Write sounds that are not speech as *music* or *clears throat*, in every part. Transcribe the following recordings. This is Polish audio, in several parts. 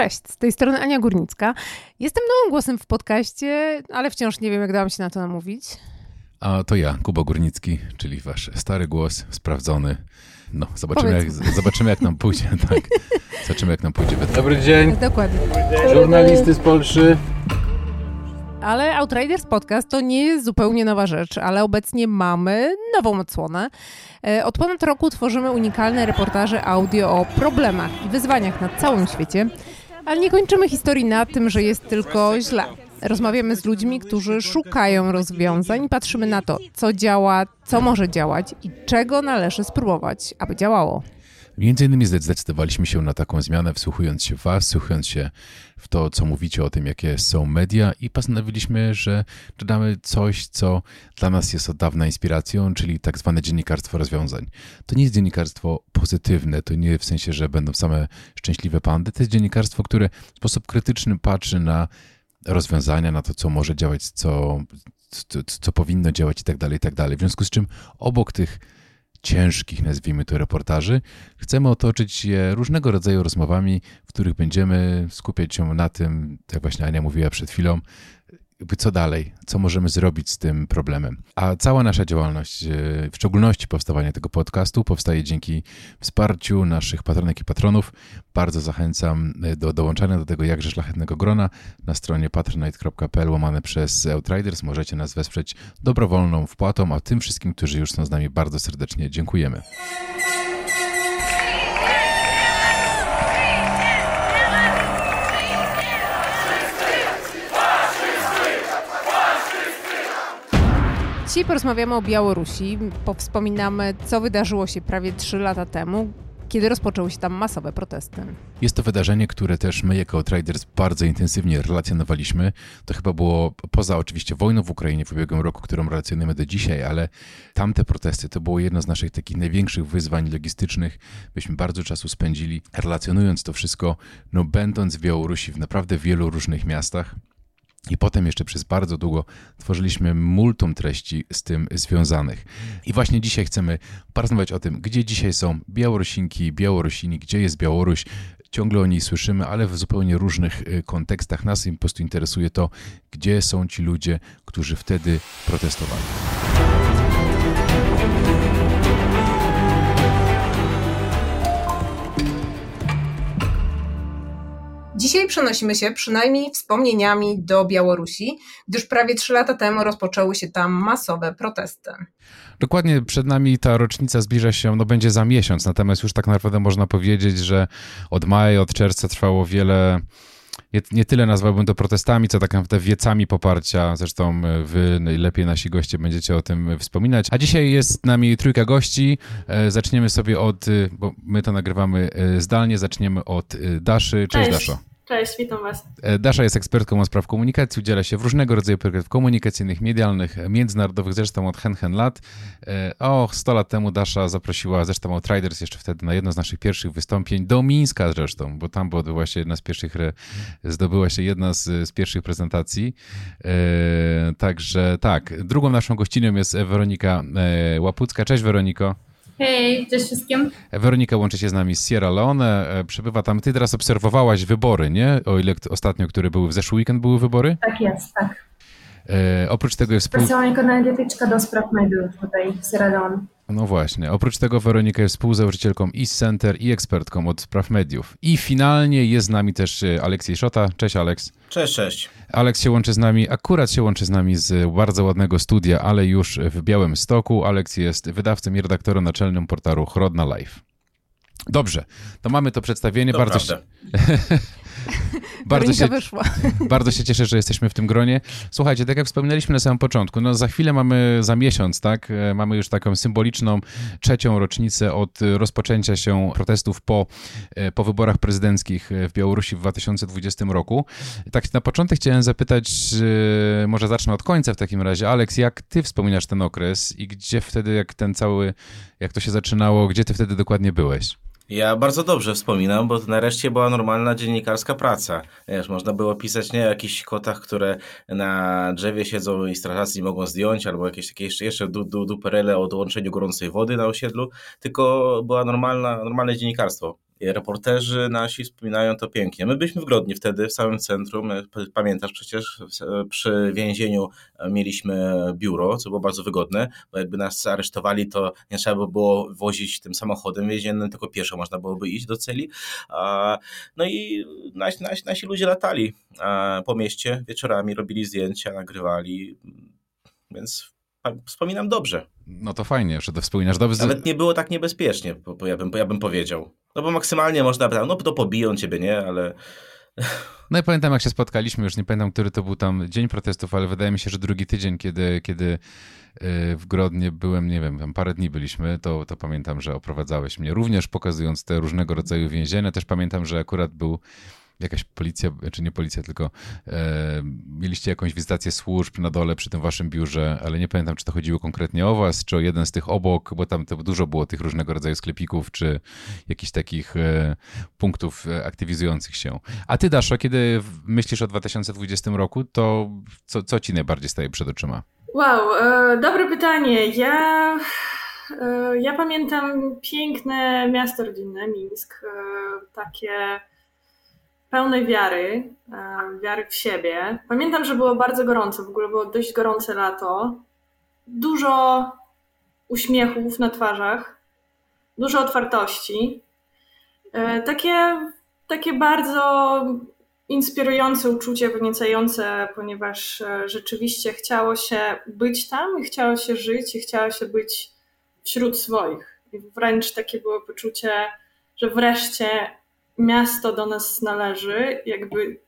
Cześć, z tej strony Ania Górnicka. Jestem nowym głosem w podcaście, ale wciąż nie wiem, jak dałam się na to namówić. A to ja, Kuba Górnicki, czyli wasz stary głos, sprawdzony. No, zobaczymy, jak, zobaczymy jak nam pójdzie, *laughs* tak. Zobaczymy, jak nam pójdzie. Dobry dzień. Dokładnie. Żurnalisty z Polszy. Ale Outriders Podcast to nie jest zupełnie nowa rzecz, ale obecnie mamy nową odsłonę. E, od ponad roku tworzymy unikalne reportaże audio o problemach i wyzwaniach na całym świecie, ale nie kończymy historii na tym, że jest tylko źle. Rozmawiamy z ludźmi, którzy szukają rozwiązań, patrzymy na to, co działa, co może działać i czego należy spróbować, aby działało. Między innymi zdecydowaliśmy się na taką zmianę, wsłuchując się w Was, wsłuchując się w to, co mówicie o tym, jakie są media i postanowiliśmy, że dodamy coś, co dla nas jest od dawna inspiracją, czyli tak zwane dziennikarstwo rozwiązań. To nie jest dziennikarstwo pozytywne, to nie w sensie, że będą same szczęśliwe pandy, to jest dziennikarstwo, które w sposób krytyczny patrzy na rozwiązania, na to, co może działać, co, co, co powinno działać i tak dalej, i tak dalej. W związku z czym obok tych ciężkich, nazwijmy to, reportaży, chcemy otoczyć je różnego rodzaju rozmowami, w których będziemy skupiać się na tym, jak właśnie Ania mówiła przed chwilą, jakby co dalej, co możemy zrobić z tym problemem. A cała nasza działalność, e, w szczególności powstawanie tego podcastu, powstaje dzięki wsparciu naszych patronek i patronów. Bardzo zachęcam e, do dołączania do tego jakże szlachetnego grona na stronie patronite.pl łamane przez Outriders. Możecie nas wesprzeć dobrowolną wpłatą, a tym wszystkim, którzy już są z nami bardzo serdecznie dziękujemy. Dzisiaj porozmawiamy o Białorusi, powspominamy, co wydarzyło się prawie 3 lata temu, kiedy rozpoczęły się tam masowe protesty. Jest to wydarzenie, które też my jako Traders bardzo intensywnie relacjonowaliśmy. To chyba było poza oczywiście wojną w Ukrainie w ubiegłym roku, którą relacjonujemy do dzisiaj, ale tamte protesty to było jedno z naszych takich największych wyzwań logistycznych. Byśmy bardzo czasu spędzili relacjonując to wszystko, no będąc w Białorusi w naprawdę wielu różnych miastach. I potem jeszcze przez bardzo długo tworzyliśmy multum treści z tym związanych. I właśnie dzisiaj chcemy porozmawiać o tym, gdzie dzisiaj są Białorusinki, Białorusini, gdzie jest Białoruś. Ciągle o niej słyszymy, ale w zupełnie różnych y, kontekstach. Nas im po prostu interesuje to, gdzie są ci ludzie, którzy wtedy protestowali. Dzisiaj przenosimy się przynajmniej wspomnieniami do Białorusi, gdyż prawie trzy lata temu rozpoczęły się tam masowe protesty. Dokładnie przed nami ta rocznica zbliża się, no będzie za miesiąc, natomiast już tak naprawdę można powiedzieć, że od maja, od czerwca trwało wiele nie, nie, tyle nazwałbym to protestami, co tak naprawdę wiecami poparcia. Zresztą wy najlepiej nasi goście będziecie o tym wspominać. A dzisiaj jest z nami trójka gości. E, zaczniemy sobie od, bo my to nagrywamy e, zdalnie, zaczniemy od Daszy. Cześć, Cześć. Daszo. Cześć, witam Was. E, Dasza jest ekspertką od spraw komunikacji, udziela się w różnego rodzaju projektów komunikacyjnych, medialnych, międzynarodowych, zresztą od hen, hen lat. E, o, 100 lat temu Dasza zaprosiła zresztą Outriders jeszcze wtedy na jedno z naszych pierwszych wystąpień do Mińska zresztą, bo tam była właśnie jedna z pierwszych, zdobyła się jedna z, z pierwszych prezentacji. E, także tak, drugą naszą gościnią jest Weronika Łapucka. Cześć Weroniko. Hej, cześć wszystkim. Weronika łączy się z nami z Sierra Leone, e, przebywa tam. Ty teraz obserwowałaś wybory, nie? O ile ostatnio, które były w zeszły weekend, były wybory? Tak jest, tak. E, oprócz tego jest... Specjalnie analityczka do spraw mediów tutaj w Sierra Leone. No właśnie. Oprócz tego Weronika jest współzałożycielką East Center i ekspertką od spraw mediów. I finalnie jest z nami też e, Aleksiej Szota. Cześć Aleks. Cześć, cześć. Aleks się łączy z nami, akurat się łączy z nami z bardzo ładnego studia, ale już w Białym Stoku. Aleks jest wydawcą i redaktorem naczelnym portalu Chrodna Live. Dobrze, to mamy to przedstawienie. To bardzo się... *laughs* *laughs* bardzo, się, wyszła. *laughs* bardzo się cieszę, że jesteśmy w tym gronie. Słuchajcie, tak jak wspominaliśmy na samym początku, no za chwilę mamy, za miesiąc, tak, e, mamy już taką symboliczną trzecią rocznicę od rozpoczęcia się protestów po, e, po wyborach prezydenckich w Białorusi w 2020 roku. Tak na początek chciałem zapytać, może zacznę od końca w takim razie. Aleks, jak ty wspominasz ten okres i gdzie wtedy, jak ten cały, jak to się zaczynało, gdzie ty wtedy dokładnie byłeś? Ja bardzo dobrze wspominam, bo nareszcie była normalna dziennikarska praca. Wiesz, można było pisać nie o jakichś kotach, które na drzewie siedzą i strażacy mogą zdjąć, albo jakieś takie jeszcze, jeszcze du, du, duperele o dołączeniu gorącej wody na osiedlu, tylko była normalna, normalne dziennikarstwo. Reporterzy nasi wspominają to pięknie. My byliśmy w Grodnie wtedy, w samym centrum. Pamiętasz przecież, przy więzieniu mieliśmy biuro, co było bardzo wygodne, bo jakby nas aresztowali, to nie trzeba by było wozić tym samochodem więziennym, tylko pieszo można byłoby iść do celi. No i nasi, nasi, nasi ludzie latali po mieście, wieczorami robili zdjęcia, nagrywali, więc wspominam dobrze. No to fajnie, że to wspominasz dobrze. Nawet nie było tak niebezpiecznie, bo ja bym, ja bym powiedział. No bo maksymalnie można, no to pobiją ciebie, nie, ale... No i pamiętam, jak się spotkaliśmy, już nie pamiętam, który to był tam dzień protestów, ale wydaje mi się, że drugi tydzień, kiedy, kiedy y, w Grodnie byłem, nie wiem, tam parę dni byliśmy, to, to pamiętam, że oprowadzałeś mnie, również pokazując te różnego rodzaju więzienia. Też pamiętam, że akurat był jakaś policja, czy nie policja, tylko e, mieliście jakąś wizytację służb na dole przy tym waszym biurze, ale nie pamiętam, czy to chodziło konkretnie o was, czy o jeden z tych obok, bo tam to dużo było tych różnego rodzaju sklepików, czy jakichś takich e, punktów e, aktywizujących się. A ty, Daszo, kiedy myślisz o 2020 roku, to co, co ci najbardziej staje przed oczyma? Wow, e, dobre pytanie. Ja, e, ja pamiętam piękne miasto rodzinne, Mińsk, e, takie pełnej wiary, wiary w siebie. Pamiętam, że było bardzo gorąco, w ogóle było dość gorące lato. Dużo uśmiechów na twarzach, dużo otwartości. E, takie, takie bardzo inspirujące uczucie, wyniecające, ponieważ e, rzeczywiście chciało się być tam i chciało się żyć i chciało się być wśród swoich. I wręcz takie było poczucie, że wreszcie miasto do nas należy, jakby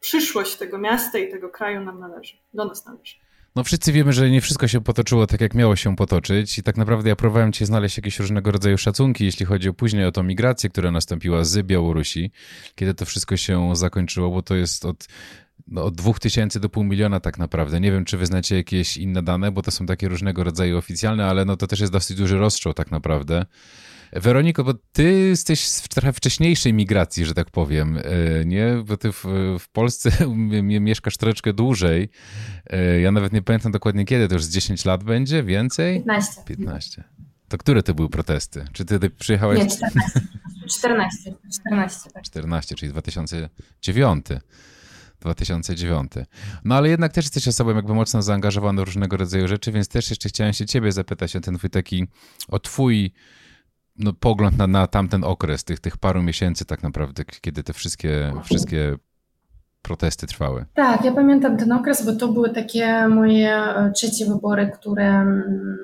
przyszłość tego miasta i tego kraju nam należy, do nas należy. No wszyscy wiemy, że nie wszystko się potoczyło tak, jak miało się potoczyć i tak naprawdę ja próbowałem cię znaleźć jakieś różnego rodzaju szacunki, jeśli chodzi o później o tą migrację, która nastąpiła z Białorusi, kiedy to wszystko się zakończyło, bo to jest od no, od 2000 do pół miliona tak naprawdę. Nie wiem, czy wy znacie jakieś inne dane, bo to są takie różnego rodzaju oficjalne, ale no to też jest dosyć duży rozstrzał tak naprawdę. Weroniko, bo ty jesteś w trochę wcześniejszej migracji, że tak powiem, e, nie? Bo ty w, w Polsce *laughs* mieszkasz troszeczkę dłużej. E, ja nawet nie pamiętam dokładnie kiedy, to już z 10 lat będzie, więcej? 15. 15. To które to były protesty? Czy ty przyjechałeś? Nie, 14. 14, 14, tak. 14, czyli 2009. 2009. No ale jednak też jesteś osobą jakby mocno zaangażowaną w różnego rodzaju rzeczy, więc też jeszcze chciałem się ciebie zapytać o ten twój taki, o twój no, pogląd na, na tamten okres, tych, tych paru miesięcy tak naprawdę, kiedy te wszystkie, wszystkie protesty trwały. Tak, ja pamiętam ten okres, bo to były takie moje e, trzecie wybory, które mm,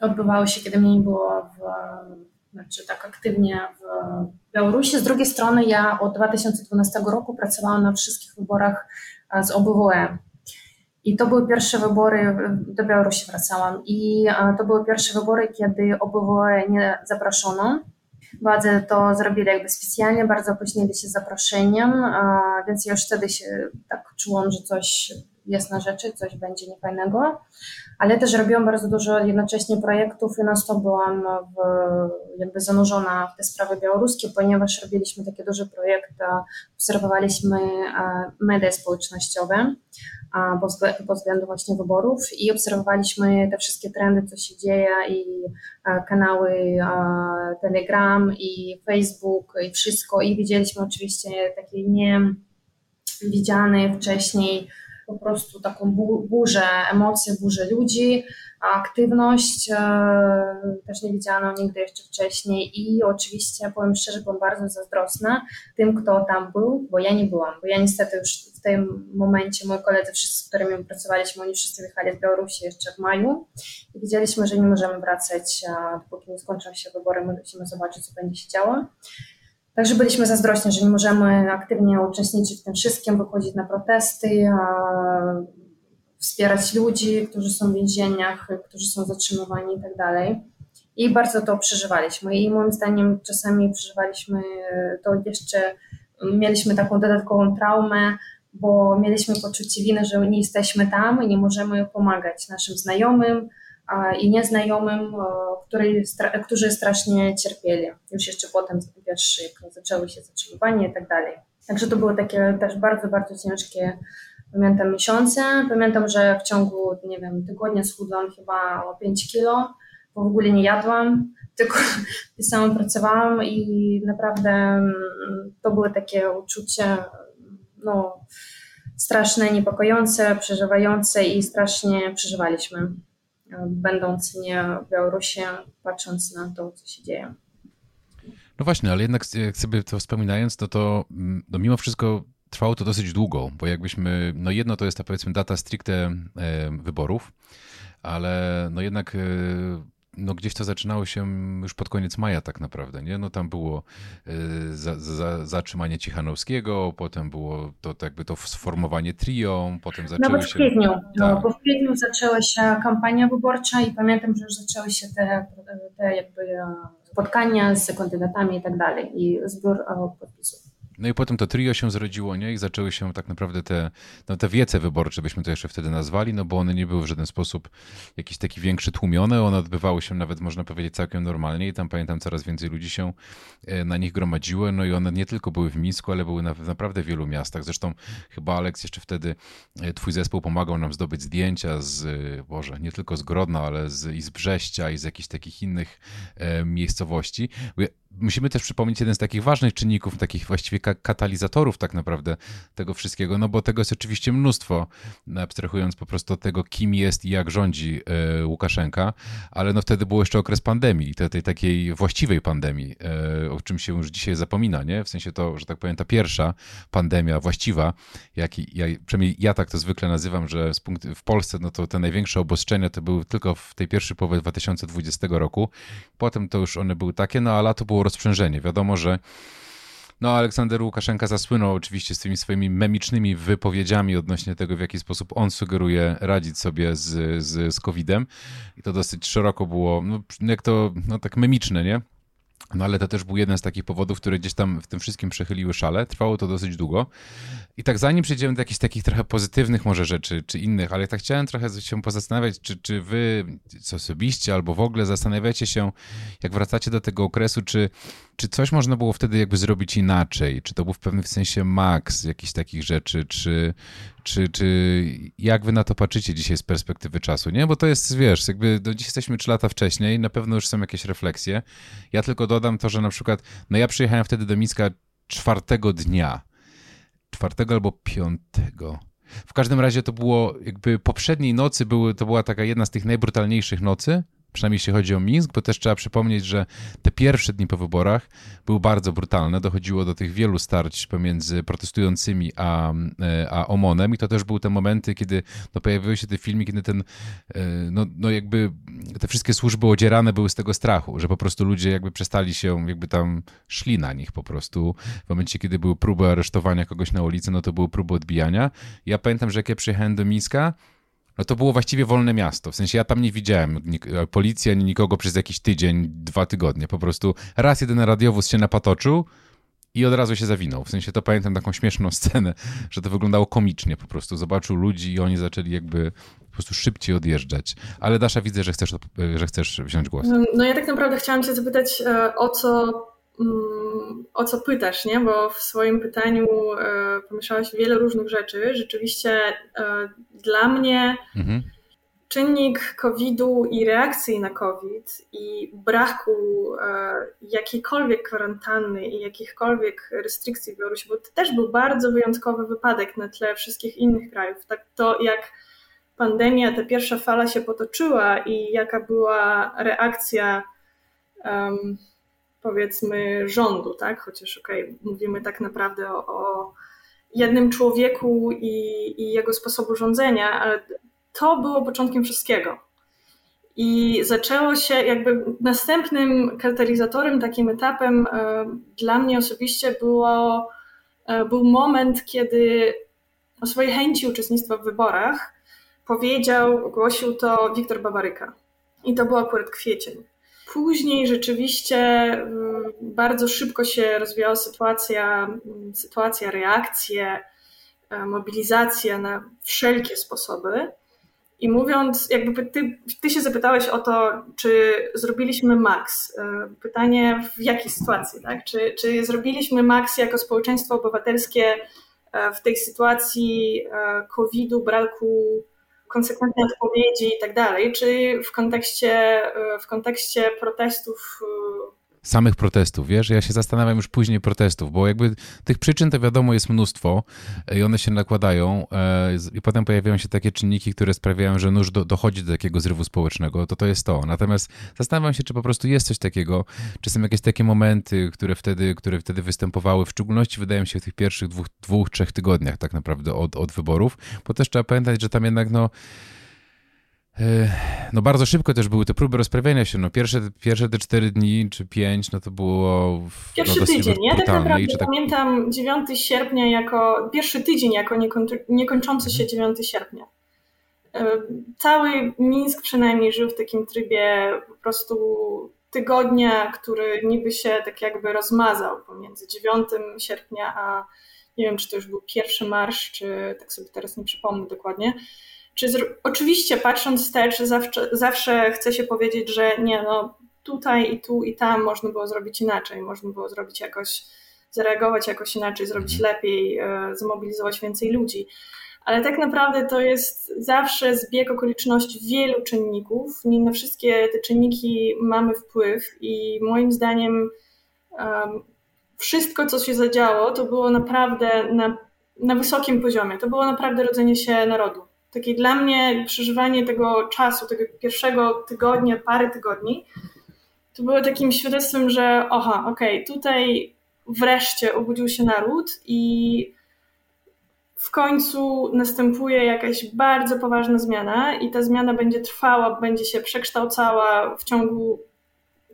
odbywały się, kiedy mnie nie było w, znaczy tak aktywnie w Białorusi. Z drugiej strony ja od 2012 roku pracowałam na wszystkich wyborach z OBWE. I to były pierwsze wybory, do Białorusi wracałam i to były pierwsze wybory, kiedy OBWE nie zaproszono. Władze to zrobili jakby specjalnie, bardzo opóźnili się zaproszeniem, więc ja już wtedy się tak czułam, że coś jest na rzeczy, coś będzie niefajnego, ale też robiłam bardzo dużo jednocześnie projektów. I nas to byłam w, jakby zanurzona w te sprawy białoruskie, ponieważ robiliśmy taki duży projekt, obserwowaliśmy media społecznościowe, pod względu właśnie wyborów i obserwowaliśmy te wszystkie trendy, co się dzieje i kanały Telegram i Facebook i wszystko. I widzieliśmy oczywiście takie niewidziane wcześniej po prostu taką burzę emocji, burzę ludzi, aktywność e, też nie widziano nigdy jeszcze wcześniej i oczywiście powiem szczerze, byłam bardzo zazdrosna tym, kto tam był, bo ja nie byłam, bo ja niestety już w tym momencie moi koledzy, wszyscy, z którymi pracowaliśmy, oni wszyscy wyjechali z Białorusi jeszcze w maju i widzieliśmy, że nie możemy wracać, dopóki nie skończą się wybory, my musimy zobaczyć, co będzie się działo. Także byliśmy zazdrośni, że nie możemy aktywnie uczestniczyć w tym wszystkim, wychodzić na protesty, wspierać ludzi, którzy są w więzieniach, którzy są zatrzymywani i tak dalej. I bardzo to przeżywaliśmy. I moim zdaniem czasami przeżywaliśmy to jeszcze, mieliśmy taką dodatkową traumę, bo mieliśmy poczucie winy, że nie jesteśmy tam i nie możemy pomagać naszym znajomym, i nieznajomym, którzy, którzy strasznie cierpieli. Już jeszcze potem, pierwszy, jak zaczęły się zatrzymywania i tak dalej. Także to były takie też bardzo, bardzo ciężkie, pamiętam, miesiące. Pamiętam, że w ciągu, nie wiem, tygodnia schudłam chyba o 5 kilo. w ogóle nie jadłam, *laughs* tylko pisałam, pracowałam i naprawdę mm, to było takie uczucie no, straszne, niepokojące, przeżywające i strasznie przeżywaliśmy, będąc nie w Białorusi, patrząc na to, co się dzieje. No właśnie, ale jednak jak sobie to wspominając, to to mm, no mimo wszystko trwało to dosyć długo, bo jakbyśmy, no jedno to jest ta powiedzmy data stricte wyborów, ale no jednak e, no gdzieś to zaczynało się już pod koniec maja tak naprawdę, nie? No tam było y, za, za, zatrzymanie Cichanowskiego, potem było to, to jakby to sformowanie trio, potem zaczęły Nawet się... w kwietniu, no, Tak. bo w kwietniu zaczęła się kampania wyborcza i pamiętam, że już zaczęły się te, te jakby e, spotkania z kandydatami i tak dalej i zbiór e, podpisów. No i potem to trio się zrodziło, nie? I zaczęły się tak naprawdę te, no te wiece wyborcze, byśmy to jeszcze wtedy nazwali, no bo one nie były w żaden sposób jakiś taki większy tłumione, one odbywały się nawet, można powiedzieć, całkiem normalnie i tam pamiętam coraz więcej ludzi się e, na nich gromadziło, no i one nie tylko były w Mińsku, ale były na, w naprawdę wielu miastach. Zresztą chyba Aleks jeszcze wtedy, e, twój zespół pomagał nam zdobyć zdjęcia z, e, Boże, nie tylko z Grodna, ale z, i z Brześcia i z jakichś takich innych miejscowości. Musimy też przypomnieć jeden z takich ważnych czynników, takich właściwie ka- katalizatorów tak naprawdę tego wszystkiego, no bo tego jest oczywiście mnóstwo, abstrahując po prostu od tego, kim jest i jak rządzi e, Łukaszenka, ale no wtedy był jeszcze okres pandemii, tej, tej takiej właściwej pandemii, e, o czym się już dzisiaj zapomina, nie? W sensie to, że tak powiem, ta pierwsza pandemia właściwa, jak, i- ja, przynajmniej ja tak to zwykle nazywam, że w Polsce no to te największe obostrzenia to były tylko w tej pierwszej połowie 2020 roku, potem to już one były takie, no a lato było rozprzężenie. Wiadomo, że no, Aleksander Łukaszenka zasłynął oczywiście z tymi swoimi memicznymi wypowiedziami odnośnie tego, w jaki sposób on sugeruje radzić sobie z, z, z COVID-em. I to dosyć szeroko było, no, jak to, no tak memiczne, nie? No ale to też był jeden z takich powodów, które gdzieś tam w tym wszystkim przechyliły szale. Trwało to dosyć długo. I tak zanim przejdziemy do jakichś takich trochę pozytywnych może rzeczy, czy innych, ale tak chciałem trochę się pozastanawiać, czy, czy wy osobiście albo w ogóle zastanawiacie się, jak wracacie do tego okresu, czy, czy coś można było wtedy jakby zrobić inaczej? Czy to był w pewnym sensie maks jakichś takich rzeczy, czy, czy, czy jak wy na to patrzycie dzisiaj z perspektywy czasu, nie? Bo to jest, wiesz, jakby do dziś jesteśmy trzy lata wcześniej, na pewno już są jakieś refleksje. Ja tylko dodam to, że na przykład, no ja przyjechałem wtedy do Mińska czwartego dnia, czwartego albo piątego. W każdym razie to było jakby poprzedniej nocy były, to była taka jedna z tych najbrutalniejszych nocy, przynajmniej jeśli chodzi o Mińsk, bo też trzeba przypomnieć, że te pierwsze dni po wyborach były bardzo brutalne. Dochodziło do tych wielu starć pomiędzy protestującymi a, e, a OMON-em i to też były te momenty, kiedy no, pojawiły się te filmy, kiedy ten, e, no, no jakby te wszystkie służby odzierane były z tego strachu, że po prostu ludzie jakby przestali się, jakby tam szli na nich po prostu. W momencie, kiedy były próby aresztowania kogoś na ulicy, no to były próby odbijania. Ja pamiętam, że jak ja przyjechałem do Mińska, no to było właściwie wolne miasto. W sensie ja tam nie widziałem nik- policji ani nikogo przez jakiś tydzień, dwa tygodnie. Po prostu raz jeden radiowóz się napatoczył i od razu się zawinął. W sensie to pamiętam taką śmieszną *laughs* scenę, że to wyglądało komicznie. Po prostu zobaczył ludzi i oni zaczęli jakby po prostu szybciej odjeżdżać. Ale Dasza, widzę, że chcesz, że chcesz wziąć głos. No ja tak naprawdę chciałam cię zapytać e, o co, o co pytasz, nie? Bo w swoim pytaniu e, pomieszałaś wiele różnych rzeczy. Rzeczywiście e, dla mnie Mhm. czynnik COVID-u i reakcji na COVID i braku e, jakiejkolwiek kwarantanny i jakichkolwiek restrykcji w Białorusi, bo to też był bardzo wyjątkowy wypadek na tle wszystkich innych krajów. Tak to jak pandemia, ta pierwsza fala się potoczyła i jaka była reakcja em, powiedzmy rządu, tak? Chociaż okej, mówimy tak naprawdę o, o jednym człowieku i, i jego sposobu rządzenia, ale to było początkiem wszystkiego. I zaczęło się jakby następnym katalizatorem, takim etapem e, dla mnie osobiście było, e, był moment, kiedy o swojej chęci uczestnictwa w wyborach powiedział, ogłosił to Wiktor Babaryka. I to był akurat kwiecień. Później rzeczywiście mm, bardzo szybko się rozwijała sytuacja, mm, sytuacja, reakcje, e, mobilizacja na wszelkie sposoby. I mówiąc, jakby ty, ty się zapytałeś o to, czy zrobiliśmy maks. E, Pytanie w jakiej sytuacji, tak? Czy, czy zrobiliśmy maks jako społeczeństwo obywatelskie e, w tej sytuacji COVID-u, braku konsekwentne odpowiedzi i tak dalej, czy w kontekście, w kontekście protestów samych protestów, wiesz? Ja się zastanawiam już później protestów, bo jakby tych przyczyn to wiadomo jest mnóstwo i one się nakładają e, i potem pojawiają się takie czynniki, które sprawiają, że nóż do, dochodzi do takiego zrywu społecznego, to to jest to. Natomiast zastanawiam się, czy po prostu jest coś takiego, czy są jakieś takie momenty, które wtedy, które wtedy występowały, w szczególności wydaje mi się w tych pierwszych dwóch, dwóch trzech tygodniach tak naprawdę od, od wyborów, bo też trzeba pamiętać, że tam jednak no no bardzo szybko też były te próby rozprawiania się. No pierwsze, pierwsze te cztery dni czy pięć, no to było w, Pierwszy no tydzień. Ja tak naprawdę tak... pamiętam 9 sierpnia jako, pierwszy tydzień jako niekończący się 9 mhm. sierpnia. Cały Mińsk przynajmniej żył w takim trybie po prostu tygodnia, który niby się tak jakby rozmazał pomiędzy 9 sierpnia a nie wiem, czy to już był pierwszy marsz, czy tak sobie teraz nie przypomnę dokładnie czy z, oczywiście patrząc wstecz zawsze, zawsze chce się powiedzieć, że nie, no tutaj i tu i tam można było zrobić inaczej, można było zrobić jakoś, zareagować jakoś inaczej, zrobić mhm. lepiej, e, zmobilizować więcej ludzi. Ale tak naprawdę to jest zawsze zbieg okoliczności wielu czynników. Nie na wszystkie te czynniki mamy wpływ i moim zdaniem um, wszystko, co się zadziało, to było naprawdę na, na wysokim poziomie. To było naprawdę rodzenie się narodu. Takie dla mnie przeżywanie tego czasu, tego pierwszego tygodnia, parę tygodni, to było takim świadectwem, że oha, okej, okay, tutaj wreszcie obudził się naród i w końcu następuje jakaś bardzo poważna zmiana i ta zmiana będzie trwała, będzie się przekształcała w ciągu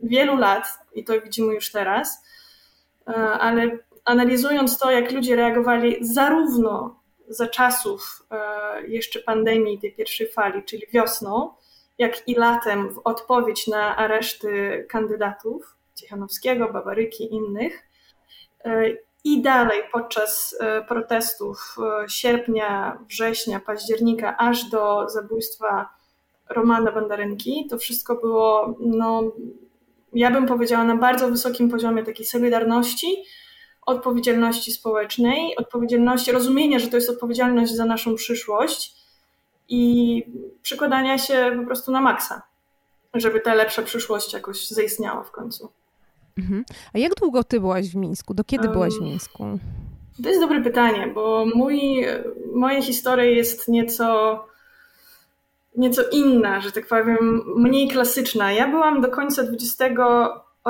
wielu lat i to widzimy już teraz, e, ale analizując to, jak ludzie reagowali zarówno za czasów e, jeszcze pandemii, tej pierwszej fali, czyli wiosną, jak i latem w odpowiedź na areszty kandydatów Cichanowskiego, Babaryki i innych. E, I dalej podczas e, protestów sierpnia, września, października, aż do zabójstwa Romana Bandarynki, to wszystko było, no, ja bym powiedziała, na bardzo wysokim poziomie takiej solidarności, odpowiedzialności społecznej, odpowiedzialności, rozumienia, że to jest odpowiedzialność za naszą przyszłość i przykładania się po prostu na maksa, żeby ta lepsza przyszłość jakoś zaistniała w końcu. Mhm. A jak długo ty byłaś w Mińsku? Do kiedy byłaś w Mińsku? To jest dobre pytanie, bo mój, moja historia jest nieco, nieco inna, że tak powiem, mniej klasyczna. Ja byłam do końca 20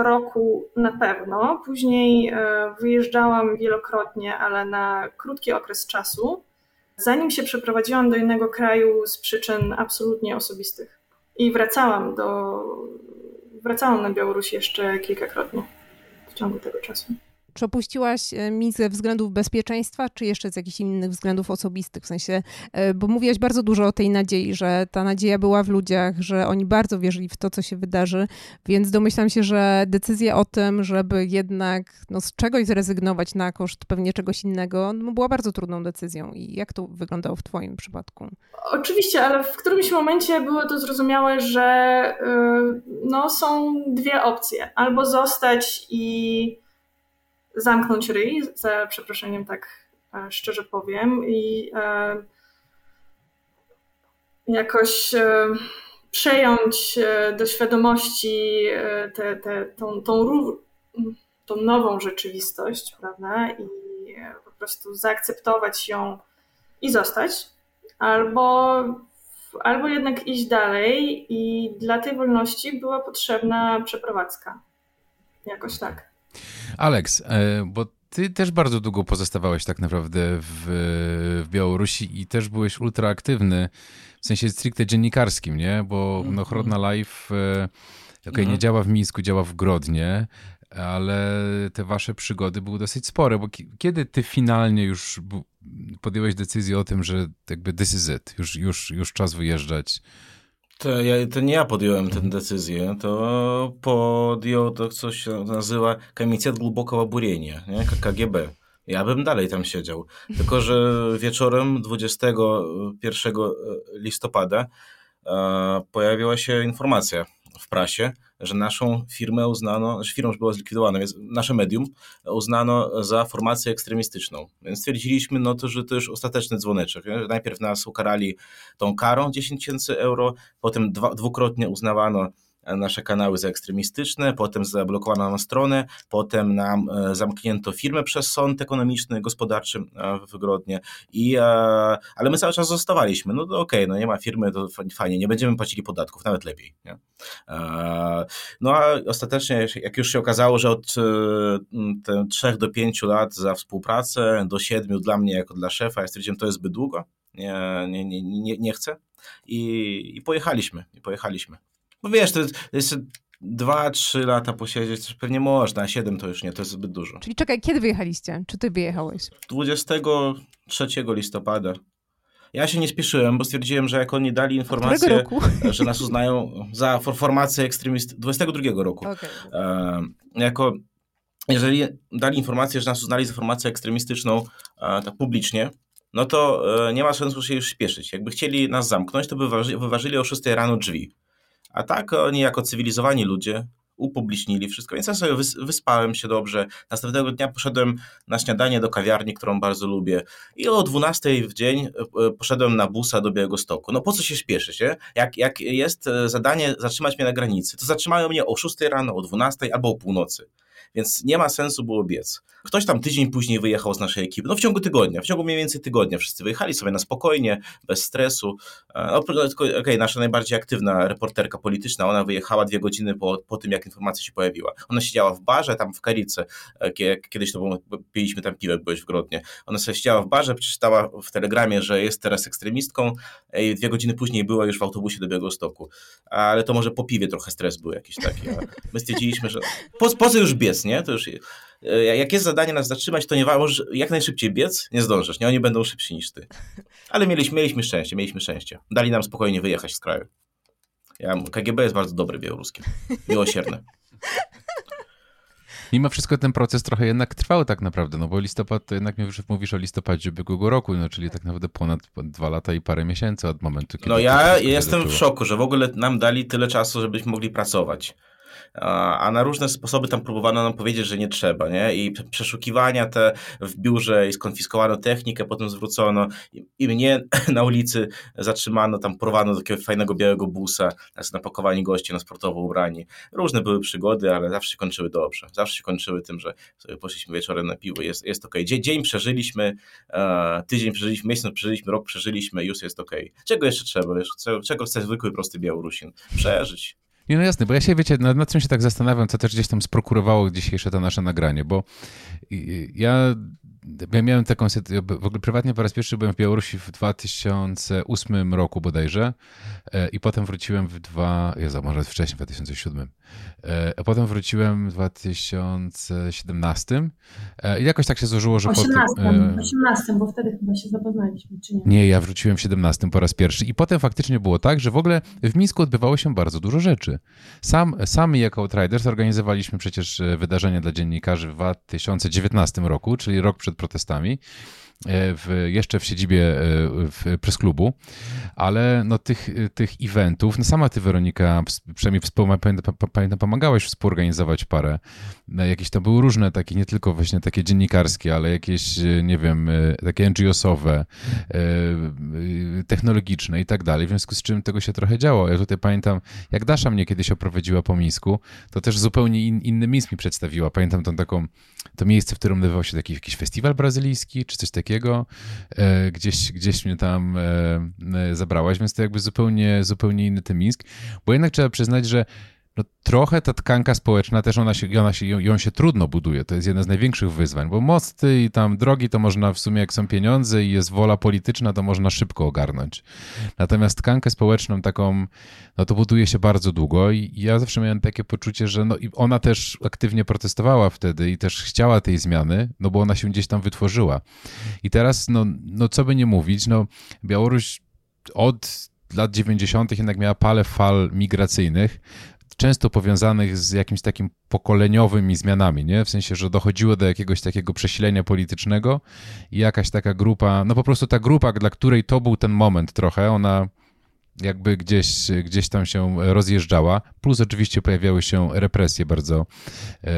roku na pewno. Później e, wyjeżdżałam wielokrotnie, ale na krótki okres czasu, zanim się przeprowadziłam do innego kraju z przyczyn absolutnie osobistych. I wracałam do. Wracałam na Białoruś jeszcze kilkakrotnie w ciągu tego czasu. Czy opuściłaś e, mi ze względów bezpieczeństwa, czy jeszcze z jakichś innych względów osobistych? W sensie, e, bo mówiłaś bardzo dużo o tej nadziei, że ta nadzieja była w ludziach, że oni bardzo wierzyli w to, co się wydarzy, więc domyślam się, że decyzja o tym, żeby jednak no, z czegoś zrezygnować na koszt pewnie czegoś innego, no, była bardzo trudną decyzją. I jak to wyglądało w Twoim przypadku? Oczywiście, ale w którymś momencie było to zrozumiałe, że yy, no, są dwie opcje. Albo zostać i zamknąć ryj, za przeproszeniem tak e, szczerze powiem, i e, jakoś e, przejąć do świadomości te, te, tą, tą, tą nową rzeczywistość, prawda, i po prostu zaakceptować ją i zostać, albo, albo jednak iść dalej i dla tej wolności była potrzebna przeprowadzka. Jakoś tak. Alex, e, bo ty też bardzo długo pozostawałeś tak naprawdę w, w Białorusi i też byłeś ultraaktywny, w sensie stricte dziennikarskim, nie? Bo no, Chrodna Life e, okay, nie no. działa w Mińsku, działa w Grodnie, ale te wasze przygody były dosyć spore, bo kiedy ty finalnie już podjąłeś decyzję o tym, że jakby this is it, już, już, już czas wyjeżdżać to, ja, to nie ja podjąłem tę decyzję, to podjął to, co się nazywa Komitet Głębokiego Burenia, nie? KGB. Ja bym dalej tam siedział. Tylko, że wieczorem 21 listopada e, pojawiła się informacja w prasie, że naszą firmę uznano, że firma już była zlikwidowana, więc nasze medium uznano za formację ekstremistyczną. Więc stwierdziliśmy, no to, że to już ostateczny dzwoneczek. Nie? Najpierw nas ukarali tą karą 10 tysięcy euro, potem dwa, dwukrotnie uznawano nasze kanały za ekstremistyczne, potem zablokowano nam stronę, potem nam e, zamknięto firmę przez sąd ekonomiczny, gospodarczy e, w Grodnie, I, e, ale my cały czas zostawaliśmy. No to okej, okay, no nie ma firmy, to fajnie, nie będziemy płacili podatków, nawet lepiej. Nie? No a ostatecznie, jak już się okazało, że od 3 do 5 lat za współpracę, do 7 dla mnie jako dla szefa, ja stwierdziłem, to jest zbyt długo, nie, nie, nie, nie, chcę i, i pojechaliśmy, i pojechaliśmy. Bo wiesz, to jest dwa, trzy lata posiedzieć, to pewnie można, a siedem to już nie, to jest zbyt dużo. Czyli czekaj, kiedy wyjechaliście? Czy ty wyjechałeś? 23 listopada. Ja się nie spieszyłem, bo stwierdziłem, że jak oni dali informację, *laughs* że nas uznają za formację ekstremistyczną, 22 roku. Okay. E, jako, jeżeli dali informację, że nas uznali za formację ekstremistyczną e, tak publicznie, no to e, nie ma sensu się już śpieszyć. Jakby chcieli nas zamknąć, to by wyważyli, wyważyli o 6 rano drzwi. A tak oni jako cywilizowani ludzie upublicznili wszystko, więc ja sobie wyspałem się dobrze. Następnego dnia poszedłem na śniadanie do kawiarni, którą bardzo lubię i o 12 w dzień e, e, poszedłem na busa do Białego Stoku. No po co się śpieszyć, nie? Jak, jak jest e, zadanie zatrzymać mnie na granicy, to zatrzymają mnie o 6 rano, o 12 albo o północy więc nie ma sensu było biec. Ktoś tam tydzień później wyjechał z naszej ekipy, no w ciągu tygodnia, w ciągu mniej więcej tygodnia wszyscy wyjechali sobie na spokojnie, bez stresu. No, Okej, okay, nasza najbardziej aktywna reporterka polityczna, ona wyjechała dwie godziny po, po tym, jak informacja się pojawiła. Ona siedziała w barze, tam w Karice, e, kiedyś to było, piliśmy tam piwek, byłeś w Grodnie. Ona sobie siedziała w barze, przeczytała w telegramie, że jest teraz ekstremistką i dwie godziny później była już w autobusie do Białego Stoku. Ale to może po piwie trochę stres był jakiś taki. my stwierdziliśmy, że po, po co już biec, nie? To już, e, jak jest zadanie nas zatrzymać, to nie możesz jak najszybciej biec, nie zdążysz, nie? Oni będą szybsi niż ty. Ale mieliśmy, mieliśmy szczęście, mieliśmy szczęście. Dali nam spokojnie wyjechać z kraju. Ja, KGB jest bardzo dobry białoruskie, miłosierny. *laughs* Mimo wszystko ten proces trochę jednak trwał tak naprawdę, no bo listopad, to jednak mówisz o listopadzie ubiegłego roku, no czyli tak naprawdę ponad dwa lata i parę miesięcy od momentu, kiedy... No ja jestem w szoku, że w ogóle nam dali tyle czasu, żebyśmy mogli pracować a na różne sposoby tam próbowano nam powiedzieć, że nie trzeba, nie? I przeszukiwania te w biurze i skonfiskowano technikę, potem zwrócono i mnie *clears throat* na ulicy zatrzymano, tam porwano do takiego fajnego białego busa, znaczy napakowani goście na sportowo ubrani. Różne były przygody, ale zawsze się kończyły dobrze. Zawsze się kończyły tym, że sobie poszliśmy wieczorem na piwo, jest, jest okej. Okay. Dzień przeżyliśmy, e, tydzień przeżyliśmy, miesiąc przeżyliśmy, rok przeżyliśmy, już jest okej. Okay. Czego jeszcze trzeba? Czego chce zwykły, prosty Białorusin? Przeżyć. Nie, no jasne, bo ja się, wiecie, nad, nad czym się tak zastanawiam, co też gdzieś tam sprokurowało dzisiejsze to nasze nagranie, bo ja ja miałem taką w ogóle prywatnie po raz pierwszy byłem w Białorusi w 2008 roku bodajże e, i potem wróciłem w dwa, Jezu, może wcześniej, w 2007. E, a potem wróciłem w 2017 e, i jakoś tak się złożyło, że 18, potem... 18, bo wtedy chyba się zapoznaliśmy, czy nie? Nie, ja wróciłem w 17 po raz pierwszy i potem faktycznie było tak, że w ogóle w Mińsku odbywało się bardzo dużo rzeczy. Sam, sami jako Outriders organizowaliśmy przecież wydarzenia dla dziennikarzy w 2019 roku, czyli rok przed protestami. E, w, jeszcze w siedzibie e, w presklubu, ale no tych, tych eventów, no sama ty Weronika, przynajmniej pamiętam, pomagałaś współorganizować parę, no jakieś to były różne takie, nie tylko właśnie takie dziennikarskie, ale jakieś, e, nie wiem, takie NGO-sowe, technologiczne i tak dalej, w związku z czym tego się trochę działo. Ja tutaj pamiętam, jak Dasza mnie kiedyś oprowadziła po Mińsku, to też zupełnie in, inny Mińsk mi przedstawiła. Pamiętam tą taką, to miejsce, w którym odbywał się taki jakiś festiwal brazylijski, czy coś takiego, takiego, e, gdzieś, gdzieś mnie tam e, e, zabrałaś, więc to jakby zupełnie, zupełnie inny ten Mińsk, bo jednak trzeba przyznać, że no, trochę ta tkanka społeczna też ona się, ona się, ją się trudno buduje. To jest jedno z największych wyzwań, bo mosty i tam drogi to można w sumie, jak są pieniądze i jest wola polityczna, to można szybko ogarnąć. Natomiast tkankę społeczną taką, no to buduje się bardzo długo i ja zawsze miałem takie poczucie, że no i ona też aktywnie protestowała wtedy i też chciała tej zmiany, no bo ona się gdzieś tam wytworzyła. I teraz, no, no co by nie mówić, no Białoruś od lat 90. jednak miała palę fal migracyjnych często powiązanych z jakimś takim pokoleniowymi zmianami, nie? W sensie, że dochodziło do jakiegoś takiego przesilenia politycznego i jakaś taka grupa, no po prostu ta grupa, dla której to był ten moment trochę, ona jakby gdzieś, gdzieś tam się rozjeżdżała, plus oczywiście pojawiały się represje bardzo, e,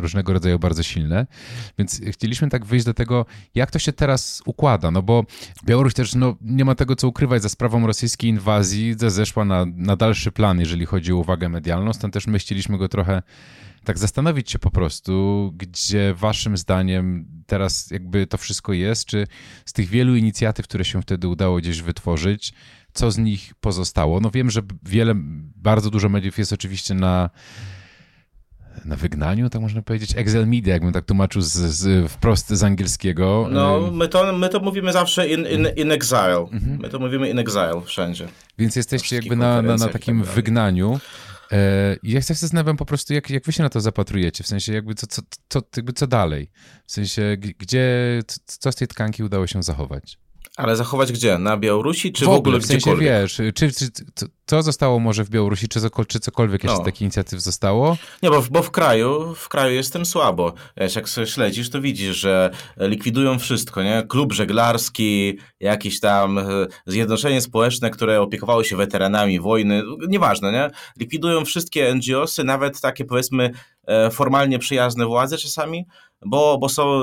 różnego rodzaju bardzo silne, więc chcieliśmy tak wyjść do tego, jak to się teraz układa, no bo Białoruś też no, nie ma tego co ukrywać, za sprawą rosyjskiej inwazji zeszła na, na dalszy plan, jeżeli chodzi o uwagę medialną, stąd też my chcieliśmy go trochę tak zastanowić się po prostu, gdzie waszym zdaniem teraz jakby to wszystko jest, czy z tych wielu inicjatyw, które się wtedy udało gdzieś wytworzyć, co z nich pozostało? No wiem, że wiele, bardzo dużo mediów jest oczywiście na na wygnaniu, tak można powiedzieć, Excel Media, jakbym tak tłumaczył z, z, wprost z angielskiego. No, my to, my to mówimy zawsze in, in, in exile. Mhm. My to mówimy in exile wszędzie. Więc jesteście jakby na, na, na takim tak wygnaniu. E, ja się zastanawiam po prostu, jak, jak wy się na to zapatrujecie, w sensie jakby co, co, co, jakby co dalej, w sensie gdzie, co z tej tkanki udało się zachować? Ale zachować gdzie? Na Białorusi, czy w, w ogóle, w sensie, wiesz, czy, czy, co zostało może w Białorusi, czy, czy cokolwiek jeszcze no. takich inicjatyw zostało? Nie, bo, bo w kraju, w kraju jestem słabo. Wiesz, jak sobie śledzisz, to widzisz, że likwidują wszystko, nie? Klub żeglarski, jakieś tam e, zjednoczenie społeczne, które opiekowało się weteranami wojny, nieważne, nie? Likwidują wszystkie NGOsy, nawet takie powiedzmy formalnie przyjazne władze czasami, bo, bo są